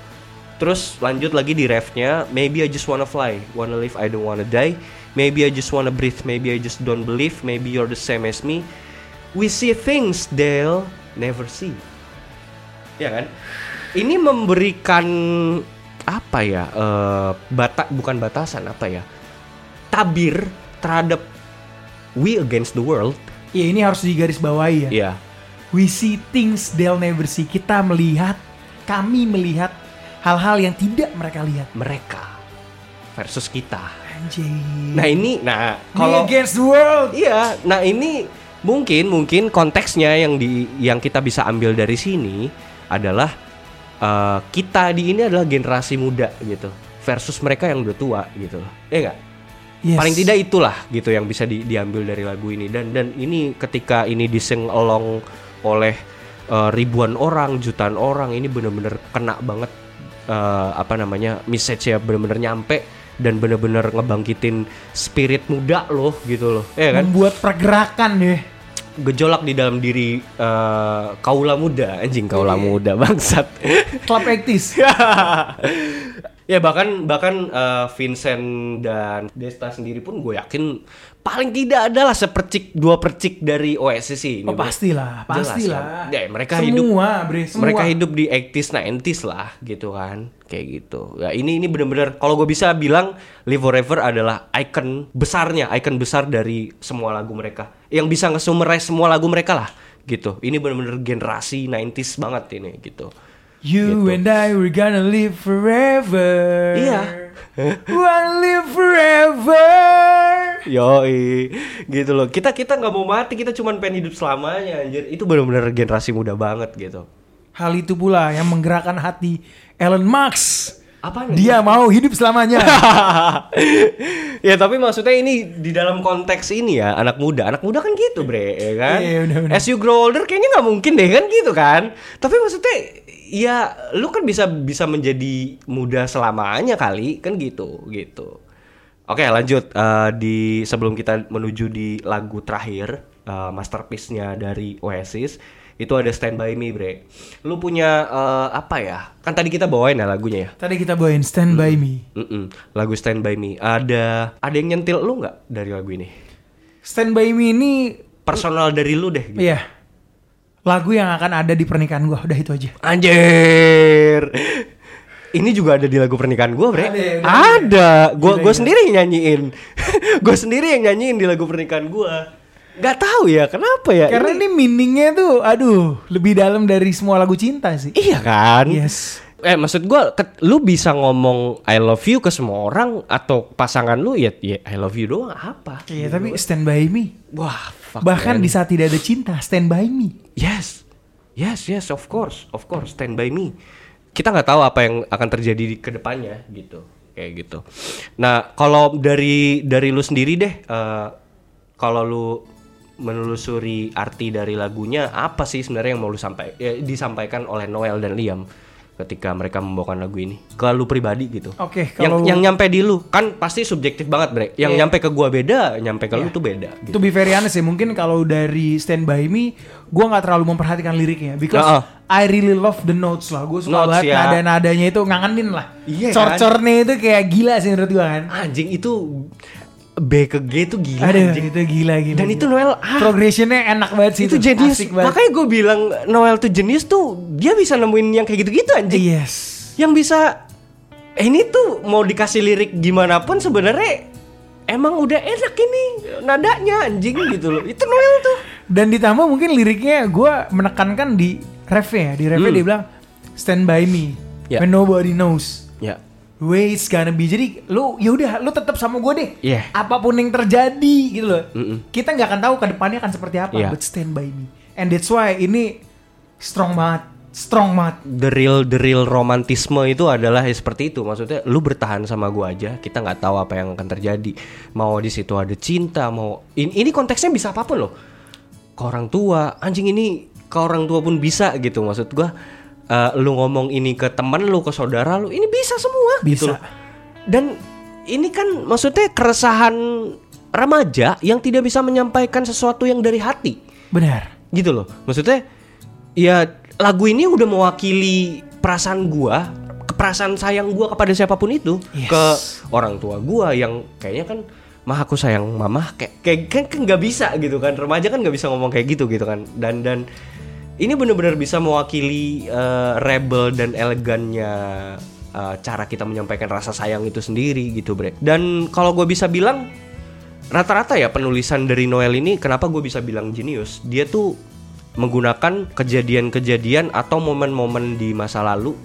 [SPEAKER 1] Terus lanjut lagi di refnya, maybe I just wanna fly, wanna live, I don't wanna die. Maybe I just wanna breathe, maybe I just don't believe, maybe you're the same as me. We see things they'll never see. Ya kan? Ini memberikan apa ya? eh, bata bukan batasan apa ya? Tabir terhadap we against the world.
[SPEAKER 2] Ya ini harus digarisbawahi ya.
[SPEAKER 1] Iya.
[SPEAKER 2] We see things they'll never see. Kita melihat, kami melihat hal-hal yang tidak mereka lihat.
[SPEAKER 1] Mereka versus kita.
[SPEAKER 2] Anjay.
[SPEAKER 1] Nah ini, nah kalau
[SPEAKER 2] against the world.
[SPEAKER 1] Iya, nah ini mungkin mungkin konteksnya yang di yang kita bisa ambil dari sini adalah eh, kita di ini adalah generasi muda gitu versus mereka yang udah tua gitu. Iya enggak?
[SPEAKER 2] Yes.
[SPEAKER 1] Paling tidak itulah gitu yang bisa di- diambil dari lagu ini dan dan ini ketika ini dising along oleh eh, ribuan orang, jutaan orang ini bener-bener kena banget eh, apa namanya message ya bener-bener nyampe dan bener-bener ngebangkitin spirit muda loh gitu loh, ya kan?
[SPEAKER 2] Membuat pergerakan deh.
[SPEAKER 1] Gejolak di dalam diri eh, kaula muda, anjing kaula muda bangsat.
[SPEAKER 2] Club Actis.
[SPEAKER 1] ya bahkan bahkan eh, Vincent dan Desta sendiri pun gue yakin paling tidak adalah sepercik dua percik dari Oasis sih. ini,
[SPEAKER 2] Oh pastilah,
[SPEAKER 1] Jelas
[SPEAKER 2] pastilah.
[SPEAKER 1] kan? Ya, mereka
[SPEAKER 2] semua,
[SPEAKER 1] hidup
[SPEAKER 2] bre, semua.
[SPEAKER 1] mereka hidup di 80s 90s lah gitu kan kayak gitu ya ini ini bener-bener kalau gue bisa bilang Live Forever adalah icon besarnya icon besar dari semua lagu mereka yang bisa nge-summarize semua lagu mereka lah gitu ini bener-bener generasi 90s banget ini gitu
[SPEAKER 2] You and I we're gonna live forever.
[SPEAKER 1] Iya.
[SPEAKER 2] Wanna live forever.
[SPEAKER 1] Yoi, gitu loh. Kita kita nggak mau mati, kita cuman pengen hidup selamanya, anjir. Itu bener-bener generasi muda banget gitu.
[SPEAKER 2] Hal itu pula yang menggerakkan hati Elon Musk.
[SPEAKER 1] Apa
[SPEAKER 2] Dia mau hidup selamanya.
[SPEAKER 1] ya tapi maksudnya ini di dalam konteks ini ya anak muda anak muda kan gitu bre ya kan
[SPEAKER 2] Iya, bener-bener.
[SPEAKER 1] as you grow older kayaknya nggak mungkin deh kan gitu kan tapi maksudnya ya lu kan bisa bisa menjadi muda selamanya kali kan gitu gitu oke lanjut Eh, di sebelum kita menuju di lagu terakhir eh, masterpiece-nya dari Oasis itu ada Stand By Me bre lu punya eh, apa ya kan tadi kita bawain ya lagunya ya
[SPEAKER 2] Tadi kita bawain Stand By Me.
[SPEAKER 1] Mm-mm. Lagu Stand By Me. Ada ada yang nyentil lu nggak dari lagu ini?
[SPEAKER 2] Stand By Me ini
[SPEAKER 1] Personal dari lu deh. Gitu.
[SPEAKER 2] iya. Lagu yang akan ada di pernikahan gua, udah itu aja.
[SPEAKER 1] Anjir. Ini juga ada di lagu pernikahan gue, Bre.
[SPEAKER 2] Ada, ya.
[SPEAKER 1] Ada. Gue gue sendiri yang nyanyiin. gue sendiri yang nyanyiin di lagu pernikahan gue. Gak tahu ya kenapa ya.
[SPEAKER 2] Karena ini meaningnya tuh, aduh, lebih dalam dari semua lagu cinta sih.
[SPEAKER 1] Iya kan?
[SPEAKER 2] Yes.
[SPEAKER 1] Eh maksud gue, lu bisa ngomong I love you ke semua orang atau pasangan lu ya, ya I love you doang apa?
[SPEAKER 2] Iya, tapi Stand By Me.
[SPEAKER 1] Wah, fuck
[SPEAKER 2] Bahkan
[SPEAKER 1] man.
[SPEAKER 2] di saat tidak ada cinta, Stand By Me.
[SPEAKER 1] Yes, yes, yes, of course, of course, stand by me. Kita nggak tahu apa yang akan terjadi di ke depannya gitu, kayak gitu. Nah, kalau dari dari lu sendiri deh, eh, kalau lu menelusuri arti dari lagunya, apa sih sebenarnya yang mau lu sampai ya, disampaikan oleh Noel dan Liam ketika mereka membawakan lagu ini ke lu pribadi gitu.
[SPEAKER 2] Oke,
[SPEAKER 1] yang
[SPEAKER 2] kalau-
[SPEAKER 1] yang nyampe di lu kan pasti subjektif banget, Bre. Yang
[SPEAKER 2] Iya.
[SPEAKER 1] nyampe ke gua beda, nyampe ke lu
[SPEAKER 2] Iya.
[SPEAKER 1] tuh beda gitu.
[SPEAKER 2] To be very honest ya, mungkin kalau dari Stand By Me, gue nggak terlalu memperhatikan liriknya. Because
[SPEAKER 1] Heeh.
[SPEAKER 2] I really love the notes lah. Gue suka
[SPEAKER 1] Notes,
[SPEAKER 2] banget
[SPEAKER 1] ya.
[SPEAKER 2] nada-nadanya itu ngangenin lah.
[SPEAKER 1] Iya kan?
[SPEAKER 2] Cor-cornya itu kayak gila sih menurut gue kan.
[SPEAKER 1] Anjing itu B ke G itu gila
[SPEAKER 2] Aduh,
[SPEAKER 1] anjing.
[SPEAKER 2] itu gila gila.
[SPEAKER 1] Dan
[SPEAKER 2] gila.
[SPEAKER 1] itu Noel ah,
[SPEAKER 2] Progressionnya enak banget sih
[SPEAKER 1] itu jenius.
[SPEAKER 2] Asik banget.
[SPEAKER 1] Makanya gue bilang Noel tuh jenius tuh dia bisa nemuin yang kayak gitu-gitu anjing.
[SPEAKER 2] Yes.
[SPEAKER 1] Yang bisa eh, ini tuh mau dikasih lirik gimana pun sebenarnya emang udah enak ini nadanya anjing gitu loh. Itu Noel tuh.
[SPEAKER 2] Dan ditambah mungkin liriknya gue menekankan di refnya ya. Di refnya
[SPEAKER 1] Hmm.
[SPEAKER 2] dia bilang Stand by me
[SPEAKER 1] Ya.
[SPEAKER 2] when nobody knows.
[SPEAKER 1] Ya.
[SPEAKER 2] Way it's gonna be. Jadi lu ya udah lu tetap sama gue deh.
[SPEAKER 1] Iya.
[SPEAKER 2] Apa pun yang terjadi gitu loh.
[SPEAKER 1] Mm-mm.
[SPEAKER 2] Kita nggak akan tahu ke depannya akan seperti apa.
[SPEAKER 1] Iya.
[SPEAKER 2] But stand by me. And that's why ini strong banget. Strong banget.
[SPEAKER 1] The real the real romantisme itu adalah ya seperti itu. Maksudnya lu bertahan sama gua aja, kita nggak tahu apa yang akan terjadi. Mau di situ ada cinta, mau ini, ini konteksnya bisa apa pun loh. Ke orang tua, anjing ini ke orang tua pun bisa gitu. Maksud gua eh, lu ngomong ini ke teman lu, ke saudara lu, ini bisa semua gitu
[SPEAKER 2] Bisa.
[SPEAKER 1] loh. Dan ini kan maksudnya keresahan remaja yang tidak bisa menyampaikan sesuatu yang dari hati
[SPEAKER 2] Benar.
[SPEAKER 1] gitu loh maksudnya ya lagu ini udah mewakili perasaan gua perasaan sayang gua kepada siapa pun itu
[SPEAKER 2] Yes.
[SPEAKER 1] ke orang tua gua yang kayaknya kan mah aku sayang mama kayak kayak kan kan nggak bisa gitu kan remaja kan nggak bisa ngomong kayak gitu gitu kan dan dan ini benar-benar bisa mewakili eh, rebel dan elegannya eh, cara kita menyampaikan rasa sayang itu sendiri gitu bre. Dan kalau gue bisa bilang rata-rata ya penulisan dari Noel ini kenapa gue bisa bilang jenius? Dia tuh menggunakan kejadian-kejadian atau momen-momen di masa lalu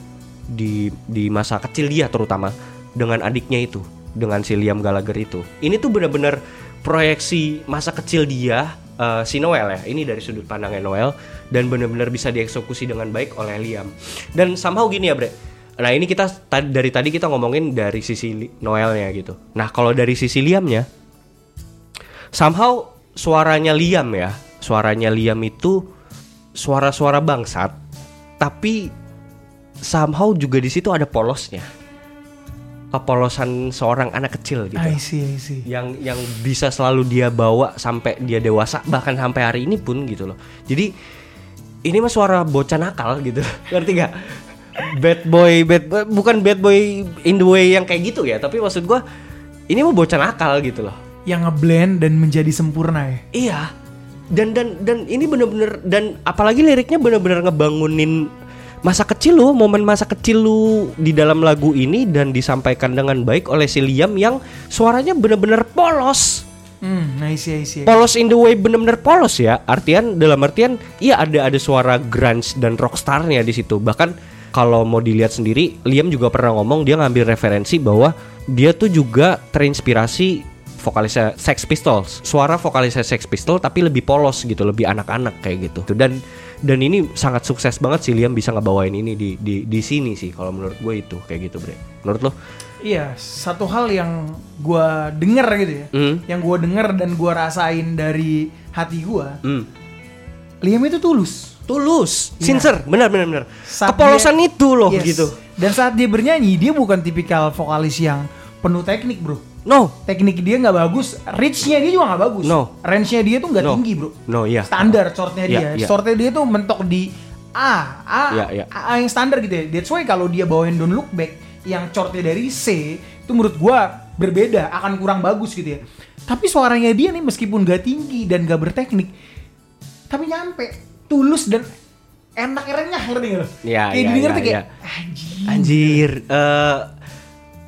[SPEAKER 1] di di masa kecil dia terutama dengan adiknya itu dengan si Liam Gallagher itu. Ini tuh benar-benar proyeksi masa kecil dia eh, si Noel ya. Ini dari sudut pandangnya Noel dan benar-benar bisa dieksekusi dengan baik oleh Liam. Dan somehow gini ya Bre. Nah ini kita ta- dari tadi kita ngomongin dari sisi Noelnya gitu. Nah kalau dari sisi Liamnya somehow suaranya Liam ya suaranya Liam itu suara-suara bangsat tapi somehow juga di situ ada polosnya. Kepolosan seorang anak kecil gitu.
[SPEAKER 2] I see, I see.
[SPEAKER 1] yang yang bisa selalu dia bawa sampai dia dewasa bahkan sampai hari ini pun gitu loh. Jadi ini mah suara bocah nakal gitu ngerti gak bad boy bad boy bukan bad boy in the way yang kayak gitu ya tapi maksud gua ini mah bocah nakal gitu loh
[SPEAKER 2] Yang ngeblend dan menjadi sempurna ya.
[SPEAKER 1] Iya. Dan dan dan ini bener-bener dan apalagi liriknya bener-bener ngebangunin masa kecil lu, momen masa kecil lu di dalam lagu ini dan disampaikan dengan baik oleh si Liam yang suaranya bener-bener polos.
[SPEAKER 2] Hmm, I see, I see.
[SPEAKER 1] Polos in the way bener-bener polos ya. Artian dalam artian iya ada ada suara grunge dan rockstarnya di situ. Bahkan kalau mau dilihat sendiri, Liam juga pernah ngomong dia ngambil referensi bahwa dia tuh juga terinspirasi vokalisnya Sex Pistols. Suara vokalisnya Sex Pistols tapi lebih polos gitu, lebih anak-anak kayak gitu. Dan dan ini sangat sukses banget sih Liam bisa ngebawain ini di di di sini sih kalau menurut gue itu kayak gitu, Bre. Menurut lo?
[SPEAKER 2] Iya, satu hal yang gua denger gitu ya.
[SPEAKER 1] Hmm.
[SPEAKER 2] Yang gua denger dan gua rasain dari hati gua,
[SPEAKER 1] Hmm.
[SPEAKER 2] Liam itu tulus.
[SPEAKER 1] Tulus,
[SPEAKER 2] Iya.
[SPEAKER 1] sincere, benar benar benar.
[SPEAKER 2] Saat
[SPEAKER 1] Kepolosan
[SPEAKER 2] dia-
[SPEAKER 1] itu loh
[SPEAKER 2] Yes.
[SPEAKER 1] gitu.
[SPEAKER 2] Dan saat dia bernyanyi, dia bukan tipikal vokalis yang penuh teknik, bro.
[SPEAKER 1] No,
[SPEAKER 2] Teknik dia nggak bagus, reach-nya dia juga nggak bagus.
[SPEAKER 1] No.
[SPEAKER 2] Range-nya dia tuh nggak
[SPEAKER 1] No.
[SPEAKER 2] tinggi, bro.
[SPEAKER 1] No, iya.
[SPEAKER 2] Standar chordnya dia.
[SPEAKER 1] Iya, iya.
[SPEAKER 2] Chordnya dia tuh mentok di A, A,
[SPEAKER 1] Iya, iya.
[SPEAKER 2] A yang standar gitu ya. That's why kalau dia bawain Don't Look Back yang chordnya dari C, itu menurut gua berbeda, akan kurang bagus gitu ya. Tapi suaranya dia nih meskipun gak tinggi dan gak berteknik, tapi nyampe, tulus dan enak renyah ngerti gak lo?
[SPEAKER 1] Iya,
[SPEAKER 2] kayak didengar
[SPEAKER 1] iya,
[SPEAKER 2] tuh kayak
[SPEAKER 1] iya.
[SPEAKER 2] anjing.
[SPEAKER 1] Anjir, eh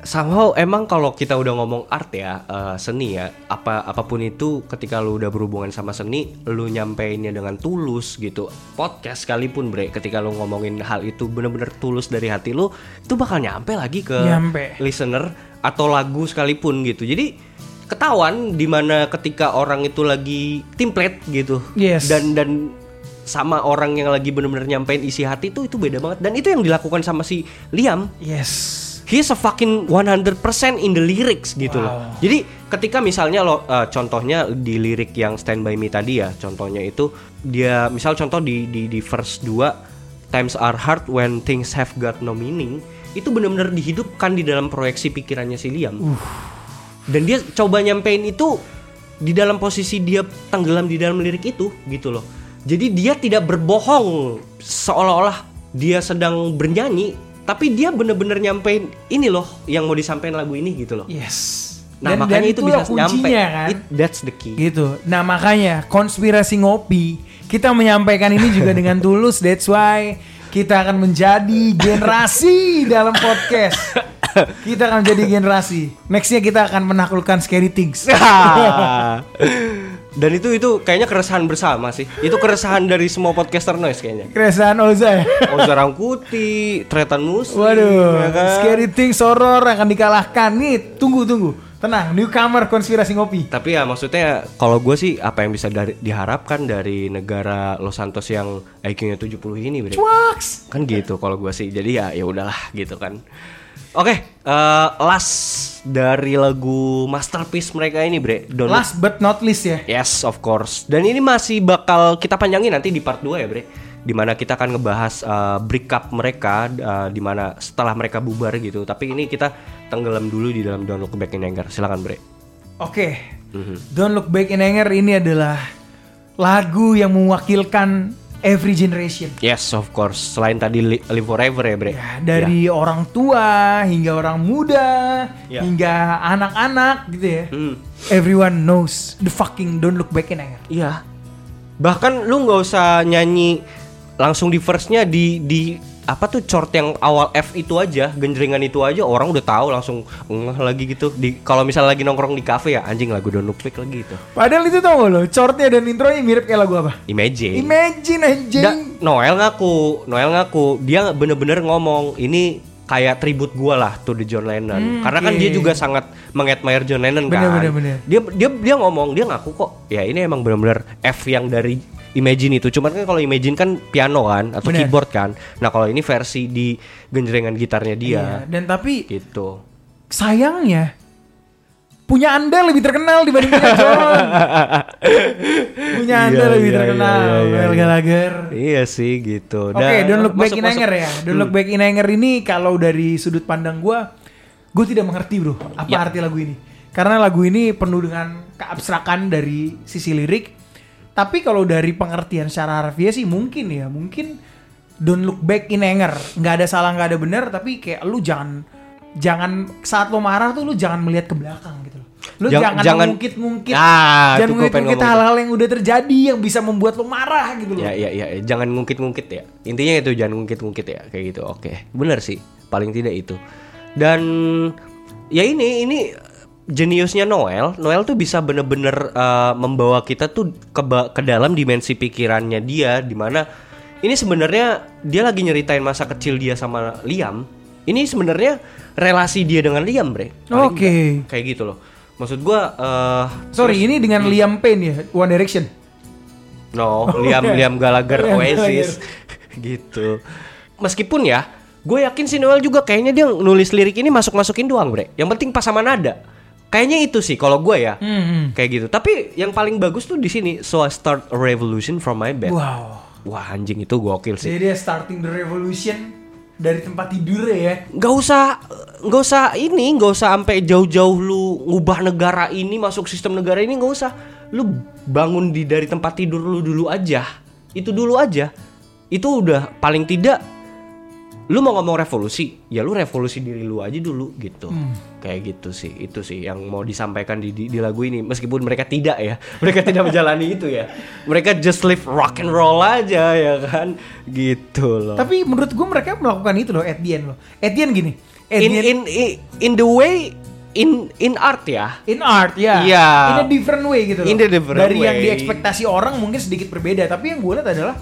[SPEAKER 1] somehow emang kalau kita udah ngomong art ya, eh, seni ya, apa apa pun itu ketika lu udah berhubungan sama seni, lu nyampeinnya dengan tulus gitu. Podcast sekalipun, Bre, ketika lu ngomongin hal itu bener-bener tulus dari hati lu, itu bakal nyampe lagi ke
[SPEAKER 2] Nyampe.
[SPEAKER 1] listener atau lagu sekalipun gitu. Jadi ketahuan di mana ketika orang itu lagi template gitu
[SPEAKER 2] Yes.
[SPEAKER 1] dan dan sama orang yang lagi bener-bener nyampein isi hati itu itu beda banget dan itu yang dilakukan sama si Liam
[SPEAKER 2] Yes.
[SPEAKER 1] He's a fucking 100% in the lyrics gitu loh.
[SPEAKER 2] Wow.
[SPEAKER 1] Jadi ketika misalnya lo eh, contohnya di lirik yang Stand By Me tadi ya, contohnya itu dia misal contoh di di di verse 2 times are hard when things have got no meaning itu benar-benar dihidupkan di dalam proyeksi pikirannya si Liam. Dan dia coba nyampein itu di dalam posisi dia tenggelam di dalam lirik itu gitu loh. Jadi dia tidak berbohong seolah-olah dia sedang bernyanyi, tapi dia bener-bener nyampein ini loh yang mau disampaikan lagu ini gitu loh.
[SPEAKER 2] Yes.
[SPEAKER 1] Nah
[SPEAKER 2] Dan-
[SPEAKER 1] makanya
[SPEAKER 2] dan
[SPEAKER 1] itu bisa nyampe.
[SPEAKER 2] kan.
[SPEAKER 1] It- that's the key.
[SPEAKER 2] Gitu. Nah makanya konspirasi ngopi kita menyampaikan ini juga dengan tulus. That's why kita akan menjadi generasi dalam podcast. Kita akan menjadi generasi. Nextnya kita akan menaklukkan scary things.
[SPEAKER 1] Dan itu itu kayaknya keresahan bersama sih. Itu keresahan dari semua podcaster noise kayaknya.
[SPEAKER 2] Keresahan Oza.
[SPEAKER 1] Oza Rangkuti, Tretan Muslim,
[SPEAKER 2] Waduh,
[SPEAKER 1] ya kan?
[SPEAKER 2] scary things horror akan dikalahkan. Nih, tunggu tunggu. Tenang, newcomer konspirasi ngopi.
[SPEAKER 1] Tapi ya maksudnya kalau gue sih apa yang bisa dari, diharapkan dari negara Los Santos yang IQ-nya 70 ini, Bre?
[SPEAKER 2] Wax.
[SPEAKER 1] Kan gitu kalau gue sih. Jadi ya ya udahlah gitu kan. Oke, eh, last dari lagu masterpiece mereka ini, Bre. Don't
[SPEAKER 2] Last but not least ya.
[SPEAKER 1] Yes, of course. Dan ini masih bakal kita panjangin nanti di part 2 ya, Bre. Di mana kita akan ngebahas uh, break up mereka, uh, di mana setelah mereka bubar gitu. Tapi ini kita tenggelam dulu di dalam Don't Look Back in Anger. Silakan, Bre.
[SPEAKER 2] Oke.
[SPEAKER 1] Mhm.
[SPEAKER 2] Don't Look Back in Anger ini adalah lagu yang mewakilkan every generation.
[SPEAKER 1] Yes, of course. Selain tadi Li- Live Forever ya, Bre.
[SPEAKER 2] Ya, dari orang tua hingga orang muda
[SPEAKER 1] Ya.
[SPEAKER 2] hingga anak-anak gitu ya.
[SPEAKER 1] Hmm.
[SPEAKER 2] Everyone knows the fucking Don't Look Back in Anger.
[SPEAKER 1] Iya. Bahkan lu nggak usah nyanyi langsung di verse-nya di di apa tuh chord yang awal F itu aja, genjrengan itu aja orang udah tahu langsung ngeh lagi gitu. Di kalau misalnya lagi nongkrong di cafe ya anjing lagu Don't Look Back lagi gitu.
[SPEAKER 2] Padahal itu tau gak lo, chordnya dan intronya mirip kayak lagu apa?
[SPEAKER 1] Imagine.
[SPEAKER 2] Imagine anjing.
[SPEAKER 1] Da- Noel ngaku, Noel ngaku dia bener-bener ngomong ini kayak tribut gua lah to the John Lennon. Karena kan
[SPEAKER 2] oke.
[SPEAKER 1] dia juga sangat mengadmire John Lennon
[SPEAKER 2] Bener,
[SPEAKER 1] kan.
[SPEAKER 2] bener, bener.
[SPEAKER 1] Dia dia dia ngomong, dia ngaku kok ya ini emang bener-bener F yang dari Imagine itu. Cuman kan kalau Imagine kan piano kan atau
[SPEAKER 2] Bener.
[SPEAKER 1] keyboard kan. Nah, kalau ini versi di genjrengan gitarnya dia.
[SPEAKER 2] Iya, dan tapi
[SPEAKER 1] Gitu.
[SPEAKER 2] sayangnya punya anda lebih terkenal dibanding punya John. punya anda
[SPEAKER 1] Iya,
[SPEAKER 2] lebih
[SPEAKER 1] iya,
[SPEAKER 2] terkenal,
[SPEAKER 1] iya, iya,
[SPEAKER 2] Noel
[SPEAKER 1] iya.
[SPEAKER 2] Gallagher.
[SPEAKER 1] Iya sih gitu.
[SPEAKER 2] Oke,
[SPEAKER 1] Dan
[SPEAKER 2] Don't Look Back
[SPEAKER 1] masuk-
[SPEAKER 2] in
[SPEAKER 1] masuk-
[SPEAKER 2] Anger ya. Don't Look Back in Anger ini kalau dari sudut pandang gua, gue tidak mengerti bro, apa
[SPEAKER 1] Ya.
[SPEAKER 2] arti lagu ini. Karena lagu ini penuh dengan keabstrakan dari sisi lirik. Tapi kalau dari pengertian secara harfiah sih mungkin ya, mungkin Don't Look Back in Anger. Nggak ada salah, nggak ada benar, tapi kayak lu jangan jangan saat lo marah tuh lu jangan melihat ke belakang gitu loh. Lu
[SPEAKER 1] Jang-
[SPEAKER 2] jangan,
[SPEAKER 1] jangan- Ah,
[SPEAKER 2] jangan
[SPEAKER 1] gua pengen
[SPEAKER 2] mengungkit-ungkit
[SPEAKER 1] ngomong.
[SPEAKER 2] hal-hal yang udah terjadi yang bisa membuat lo marah gitu loh.
[SPEAKER 1] Ya, ya, ya, jangan ngungkit-ngungkit ya. Intinya itu jangan ngungkit-ngungkit ya, kayak gitu. Oke, bener sih, paling tidak itu. Dan ya ini, ini jeniusnya Noel. Noel tuh bisa bener-bener uh, membawa kita tuh ke ke dalam dimensi pikirannya dia, di mana ini sebenarnya dia lagi nyeritain masa kecil dia sama Liam. Ini sebenarnya relasi dia dengan Liam, bre.
[SPEAKER 2] Oke.
[SPEAKER 1] nggak, Kayak gitu loh. Maksud gua, eh
[SPEAKER 2] Sorry, ini dengan Liam Payne ya, One Direction.
[SPEAKER 1] No, Liam Liam Gallagher Oasis gitu. Meskipun ya, gue yakin si Noel juga kayaknya dia nulis lirik ini masuk masukin doang, bre. Yang penting pas sama nada. Kayaknya itu sih kalau gue ya,
[SPEAKER 2] Hmm.
[SPEAKER 1] kayak gitu. Tapi yang paling bagus tuh di sini. So I start a revolution from my bed.
[SPEAKER 2] Wow.
[SPEAKER 1] Wah anjing itu gokil sih.
[SPEAKER 2] Jadi dia starting the revolution dari tempat tidur ya.
[SPEAKER 1] Nggak usah, nggak usah ini, nggak usah sampai jauh-jauh lu ngubah negara ini masuk sistem negara ini nggak usah. Lu bangun di dari tempat tidur lu dulu aja. Itu dulu aja. Itu udah paling tidak lu mau ngomong revolusi, ya lu revolusi diri lu aja dulu gitu. Kayak gitu sih. Itu sih yang mau disampaikan di, di, di lagu ini meskipun mereka tidak ya. Mereka tidak menjalani itu ya. Mereka just live rock and roll aja ya kan. Gitu loh.
[SPEAKER 2] Tapi menurut gue mereka melakukan itu loh at the end loh. At the end gini. At
[SPEAKER 1] in
[SPEAKER 2] the end-
[SPEAKER 1] in in in the way in in art ya
[SPEAKER 2] in art ya.
[SPEAKER 1] Iya.
[SPEAKER 2] In a different way gitu loh.
[SPEAKER 1] In a different
[SPEAKER 2] Dari yang
[SPEAKER 1] way.
[SPEAKER 2] diekspektasi orang mungkin sedikit berbeda. Tapi yang gue lihat adalah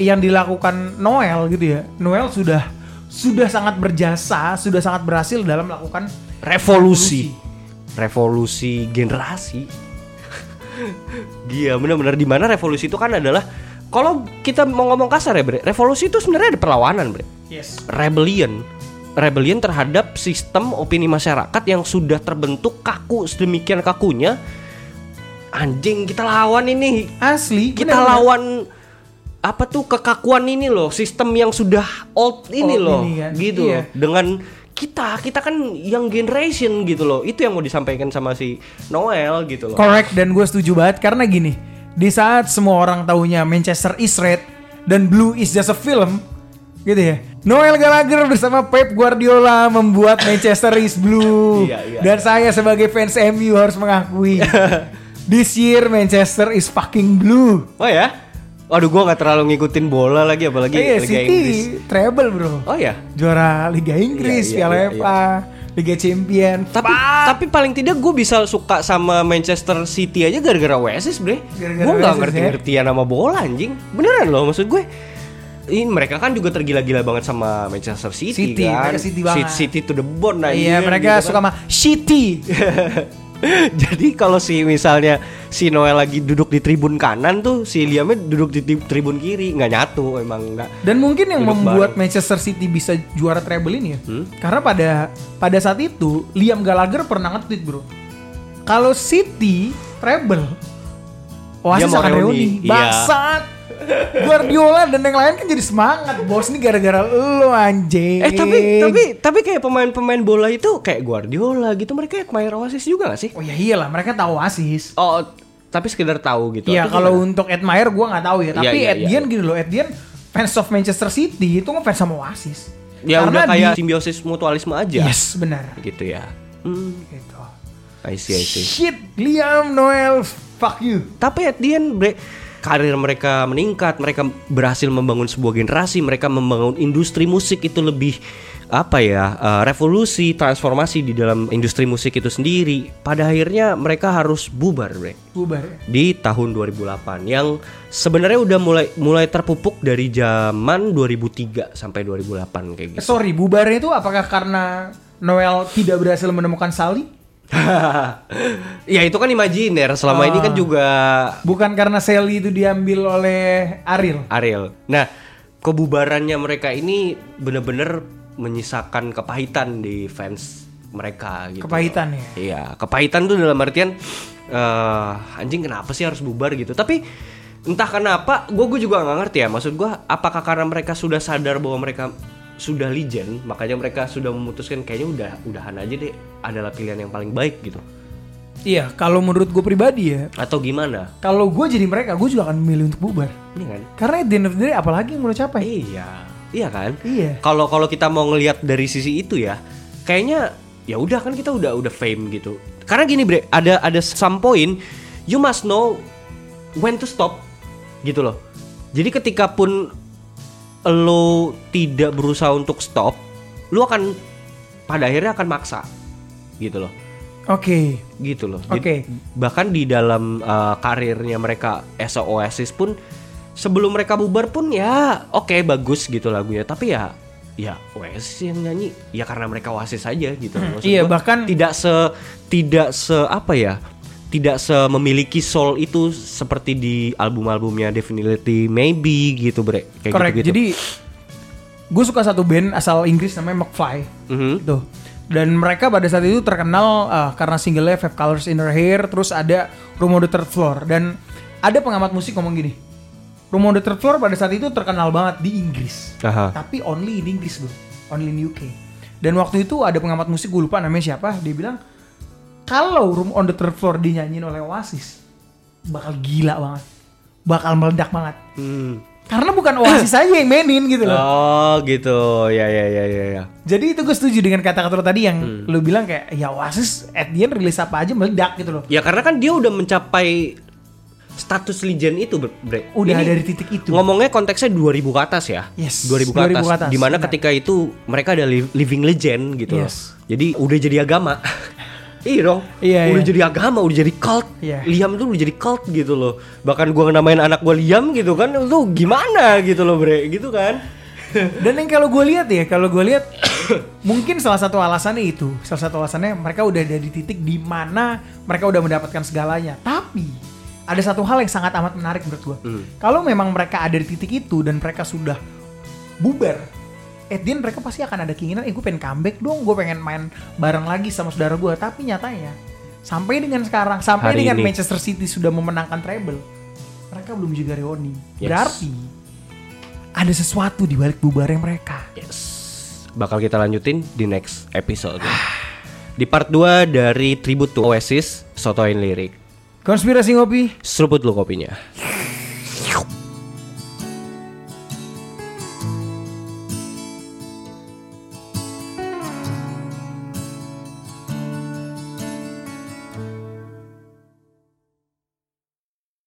[SPEAKER 2] yang dilakukan Noel gitu ya. Noel sudah sudah sangat berjasa, sudah sangat berhasil dalam melakukan
[SPEAKER 1] revolusi. revolusi. Generasi. Gila bener-bener di mana revolusi itu kan adalah kalau kita mau ngomong kasar ya bre revolusi itu sebenarnya ada perlawanan bre.
[SPEAKER 2] Yes.
[SPEAKER 1] rebellion. Rebellion terhadap sistem opini masyarakat yang sudah terbentuk kaku sedemikian kakunya. Anjing kita lawan ini.
[SPEAKER 2] Asli
[SPEAKER 1] kita
[SPEAKER 2] benar-benar.
[SPEAKER 1] lawan apa tuh kekakuan ini loh sistem yang sudah old ini
[SPEAKER 2] Old
[SPEAKER 1] loh
[SPEAKER 2] ini kan,
[SPEAKER 1] gitu
[SPEAKER 2] iya.
[SPEAKER 1] loh. dengan kita kita kan young generation gitu loh itu yang mau disampaikan sama si Noel gitu loh
[SPEAKER 2] Correct dan gue setuju banget karena gini di saat semua orang taunya Manchester is red dan blue is just a film gitu ya Noel Gallagher bersama Pep Guardiola membuat Manchester is blue
[SPEAKER 1] Iya, iya.
[SPEAKER 2] dan saya sebagai fans MU harus mengakui this year Manchester is fucking blue
[SPEAKER 1] oh ya Waduh gua nggak terlalu ngikutin bola lagi apalagi
[SPEAKER 2] Iya
[SPEAKER 1] Liga
[SPEAKER 2] City
[SPEAKER 1] Inggris.
[SPEAKER 2] treble bro.
[SPEAKER 1] Oh ya
[SPEAKER 2] juara Liga Inggris
[SPEAKER 1] Iya, iya,
[SPEAKER 2] Piala
[SPEAKER 1] iya,
[SPEAKER 2] FA Liga Champion
[SPEAKER 1] tapi tapi paling tidak gue bisa suka sama Manchester City aja gara-gara Oasis bre. Gue
[SPEAKER 2] Oasis,
[SPEAKER 1] ngerti-ngertian sama bola anjing. Beneran loh maksud gue. Ini mereka kan juga tergila-gila banget sama Manchester City,
[SPEAKER 2] City,
[SPEAKER 1] kan.
[SPEAKER 2] mereka City banget.
[SPEAKER 1] City to the bone anjing,
[SPEAKER 2] iya mereka
[SPEAKER 1] gitu
[SPEAKER 2] suka
[SPEAKER 1] kan.
[SPEAKER 2] sama City
[SPEAKER 1] Jadi kalau si misalnya si Noel lagi duduk di tribun kanan tuh si Liamnya duduk di tribun kiri nggak nyatu emang nggak
[SPEAKER 2] Dan mungkin yang membuat
[SPEAKER 1] bareng.
[SPEAKER 2] Manchester City bisa juara treble ini ya.
[SPEAKER 1] Hmm?
[SPEAKER 2] Karena pada pada saat itu Liam Gallagher pernah nge-tweet, Bro. Kalau City treble Oasis
[SPEAKER 1] mau
[SPEAKER 2] akan
[SPEAKER 1] reuni.
[SPEAKER 2] reuni.
[SPEAKER 1] Iya.
[SPEAKER 2] Guardiola dan yang lain kan jadi semangat. Bos ini gara-gara lo anjing.
[SPEAKER 1] Eh tapi tapi tapi kayak pemain-pemain bola itu kayak Guardiola gitu mereka admire Oasis juga gak sih?
[SPEAKER 2] Oh ya iyalah, mereka tahu Oasis.
[SPEAKER 1] Oh tapi sekedar tahu gitu.
[SPEAKER 2] Iya, kalau untuk admire gua nggak tahu ya.
[SPEAKER 1] Iya,
[SPEAKER 2] Tapi
[SPEAKER 1] iya,
[SPEAKER 2] at
[SPEAKER 1] iya,
[SPEAKER 2] the end gini loh, end fans of Manchester City itu ngefans sama Oasis.
[SPEAKER 1] ya udah
[SPEAKER 2] Karena
[SPEAKER 1] kayak
[SPEAKER 2] di-
[SPEAKER 1] simbiosis mutualisme aja.
[SPEAKER 2] Yes, benar.
[SPEAKER 1] Gitu ya. Hmm,
[SPEAKER 2] Gitu.
[SPEAKER 1] I see, I see.
[SPEAKER 2] Shit, Liam Noel, fuck you.
[SPEAKER 1] Tapi end bre, karir mereka meningkat, mereka berhasil membangun sebuah generasi, mereka membangun industri musik itu lebih apa ya uh, revolusi transformasi di dalam industri musik itu sendiri pada akhirnya mereka harus bubar bre
[SPEAKER 2] Bubar ya.
[SPEAKER 1] di tahun 2008 yang sebenarnya udah mulai mulai terpupuk dari zaman 2003 sampai 2008 kayak gitu
[SPEAKER 2] sorry, bubarnya itu apakah karena Noel tidak berhasil menemukan Sally?
[SPEAKER 1] ya itu kan imajiner selama ini kan juga
[SPEAKER 2] Bukan karena Sally itu diambil oleh Ariel.
[SPEAKER 1] Ariel nah kebubarannya mereka ini bener-bener menyisakan kepahitan di fans mereka gitu
[SPEAKER 2] Kepahitan ya.
[SPEAKER 1] Iya, kepahitan tuh dalam artian eh anjing kenapa sih harus bubar gitu. Tapi entah kenapa, gue gue juga nggak ngerti ya. Maksud gue, apakah karena mereka sudah sadar bahwa mereka sudah legend, makanya mereka sudah memutuskan kayaknya udah udahan aja deh adalah pilihan yang paling baik gitu.
[SPEAKER 2] Iya, kalau menurut gue pribadi ya,
[SPEAKER 1] Atau gimana?
[SPEAKER 2] kalau gue jadi mereka, gue juga akan memilih untuk bubar.
[SPEAKER 1] Ini kan?
[SPEAKER 2] Karena the end of the day, apalagi yang mau capai?
[SPEAKER 1] Iya, iya kan?
[SPEAKER 2] Iya.
[SPEAKER 1] Kalau kalau kita mau ngelihat dari sisi itu ya, kayaknya ya udah kan kita udah udah fame gitu. Karena gini bre, ada ada some point you must know when to stop gitu loh. Jadi ketika pun lo tidak berusaha untuk stop, lo akan pada akhirnya akan maksa gitu loh
[SPEAKER 2] Oke,
[SPEAKER 1] gitu loh.
[SPEAKER 2] Oke.
[SPEAKER 1] Jadi, bahkan di dalam uh, karirnya mereka as Oasis pun sebelum mereka bubar pun ya oke bagus gitu lagunya tapi ya ya Oasis yang nyanyi ya karena mereka Oasis saja gitu. Maksud
[SPEAKER 2] iya, bahkan-
[SPEAKER 1] tidak se tidak se apa ya tidak memiliki soul itu seperti di album-albumnya Definitely Maybe gitu bre kayak
[SPEAKER 2] correct.
[SPEAKER 1] gitu-gitu.
[SPEAKER 2] Jadi, gue suka satu band asal Inggris namanya McFly.
[SPEAKER 1] Mhm.
[SPEAKER 2] Gitu. Dan mereka pada saat itu terkenal uh, karena singlenya Five Colors in Her Hair, terus ada Room on the Third Floor. Dan ada pengamat musik ngomong gini, Room on the Third Floor pada saat itu terkenal banget di Inggris.
[SPEAKER 1] Aha.
[SPEAKER 2] Tapi only in Inggris bro, only in UK. Dan waktu itu ada pengamat musik, gue lupa namanya siapa, dia bilang, kalau Room on the Third Floor dinyanyiin oleh Oasis, bakal gila banget. Bakal meledak banget.
[SPEAKER 1] Hmm.
[SPEAKER 2] Karena bukan Oasis aja yang mainin gitu loh.
[SPEAKER 1] Oh gitu ya ya ya ya ya.
[SPEAKER 2] Jadi itu gue setuju dengan kata-kata lo tadi yang
[SPEAKER 1] Hmm.
[SPEAKER 2] lo bilang kayak ya Oasis at the end rilis apa aja meledak gitu loh.
[SPEAKER 1] Ya karena kan dia udah mencapai status legend itu, Bre.
[SPEAKER 2] Udah
[SPEAKER 1] Ini
[SPEAKER 2] dari titik itu.
[SPEAKER 1] Ngomongnya konteksnya 2000 ke atas ya.
[SPEAKER 2] Yes,
[SPEAKER 1] 2000 ke
[SPEAKER 2] 2000
[SPEAKER 1] atas.
[SPEAKER 2] ke atas,
[SPEAKER 1] Di mana
[SPEAKER 2] benar.
[SPEAKER 1] ketika itu mereka ada li- living legend gitu loh.
[SPEAKER 2] Yes.
[SPEAKER 1] Jadi udah jadi agama. iya dong.
[SPEAKER 2] Iya,
[SPEAKER 1] udah
[SPEAKER 2] iya.
[SPEAKER 1] jadi agama, udah jadi cult.
[SPEAKER 2] Iya.
[SPEAKER 1] Liam tuh udah jadi cult gitu loh. Bahkan gua namain anak gua Liam gitu kan. Lu gimana gitu loh, Bre. Gitu kan.
[SPEAKER 2] Dan yang kalau gue lihat ya, kalau gue lihat mungkin salah satu alasannya itu, salah satu alasannya mereka udah ada di titik di mana mereka udah mendapatkan segalanya. Tapi ada satu hal yang sangat amat menarik menurut gue.
[SPEAKER 1] Hmm.
[SPEAKER 2] Kalau memang mereka ada di titik itu dan mereka sudah bubar, at the end mereka pasti akan ada keinginan, eh gue pengen comeback dong, gue pengen main bareng lagi sama saudara gue. Tapi nyatanya sampai dengan sekarang, sampai
[SPEAKER 1] Hari
[SPEAKER 2] dengan
[SPEAKER 1] ini.
[SPEAKER 2] Manchester City sudah memenangkan treble, mereka belum juga reuni.
[SPEAKER 1] Yes.
[SPEAKER 2] Berarti ada sesuatu di balik bubarnya mereka.
[SPEAKER 1] Yes. Bakal kita lanjutin di next episode. Di part 2 dari Tribute to Oasis, Sotoin Lirik.
[SPEAKER 2] Konspirasi ngopi.
[SPEAKER 1] Seruput lu kopinya.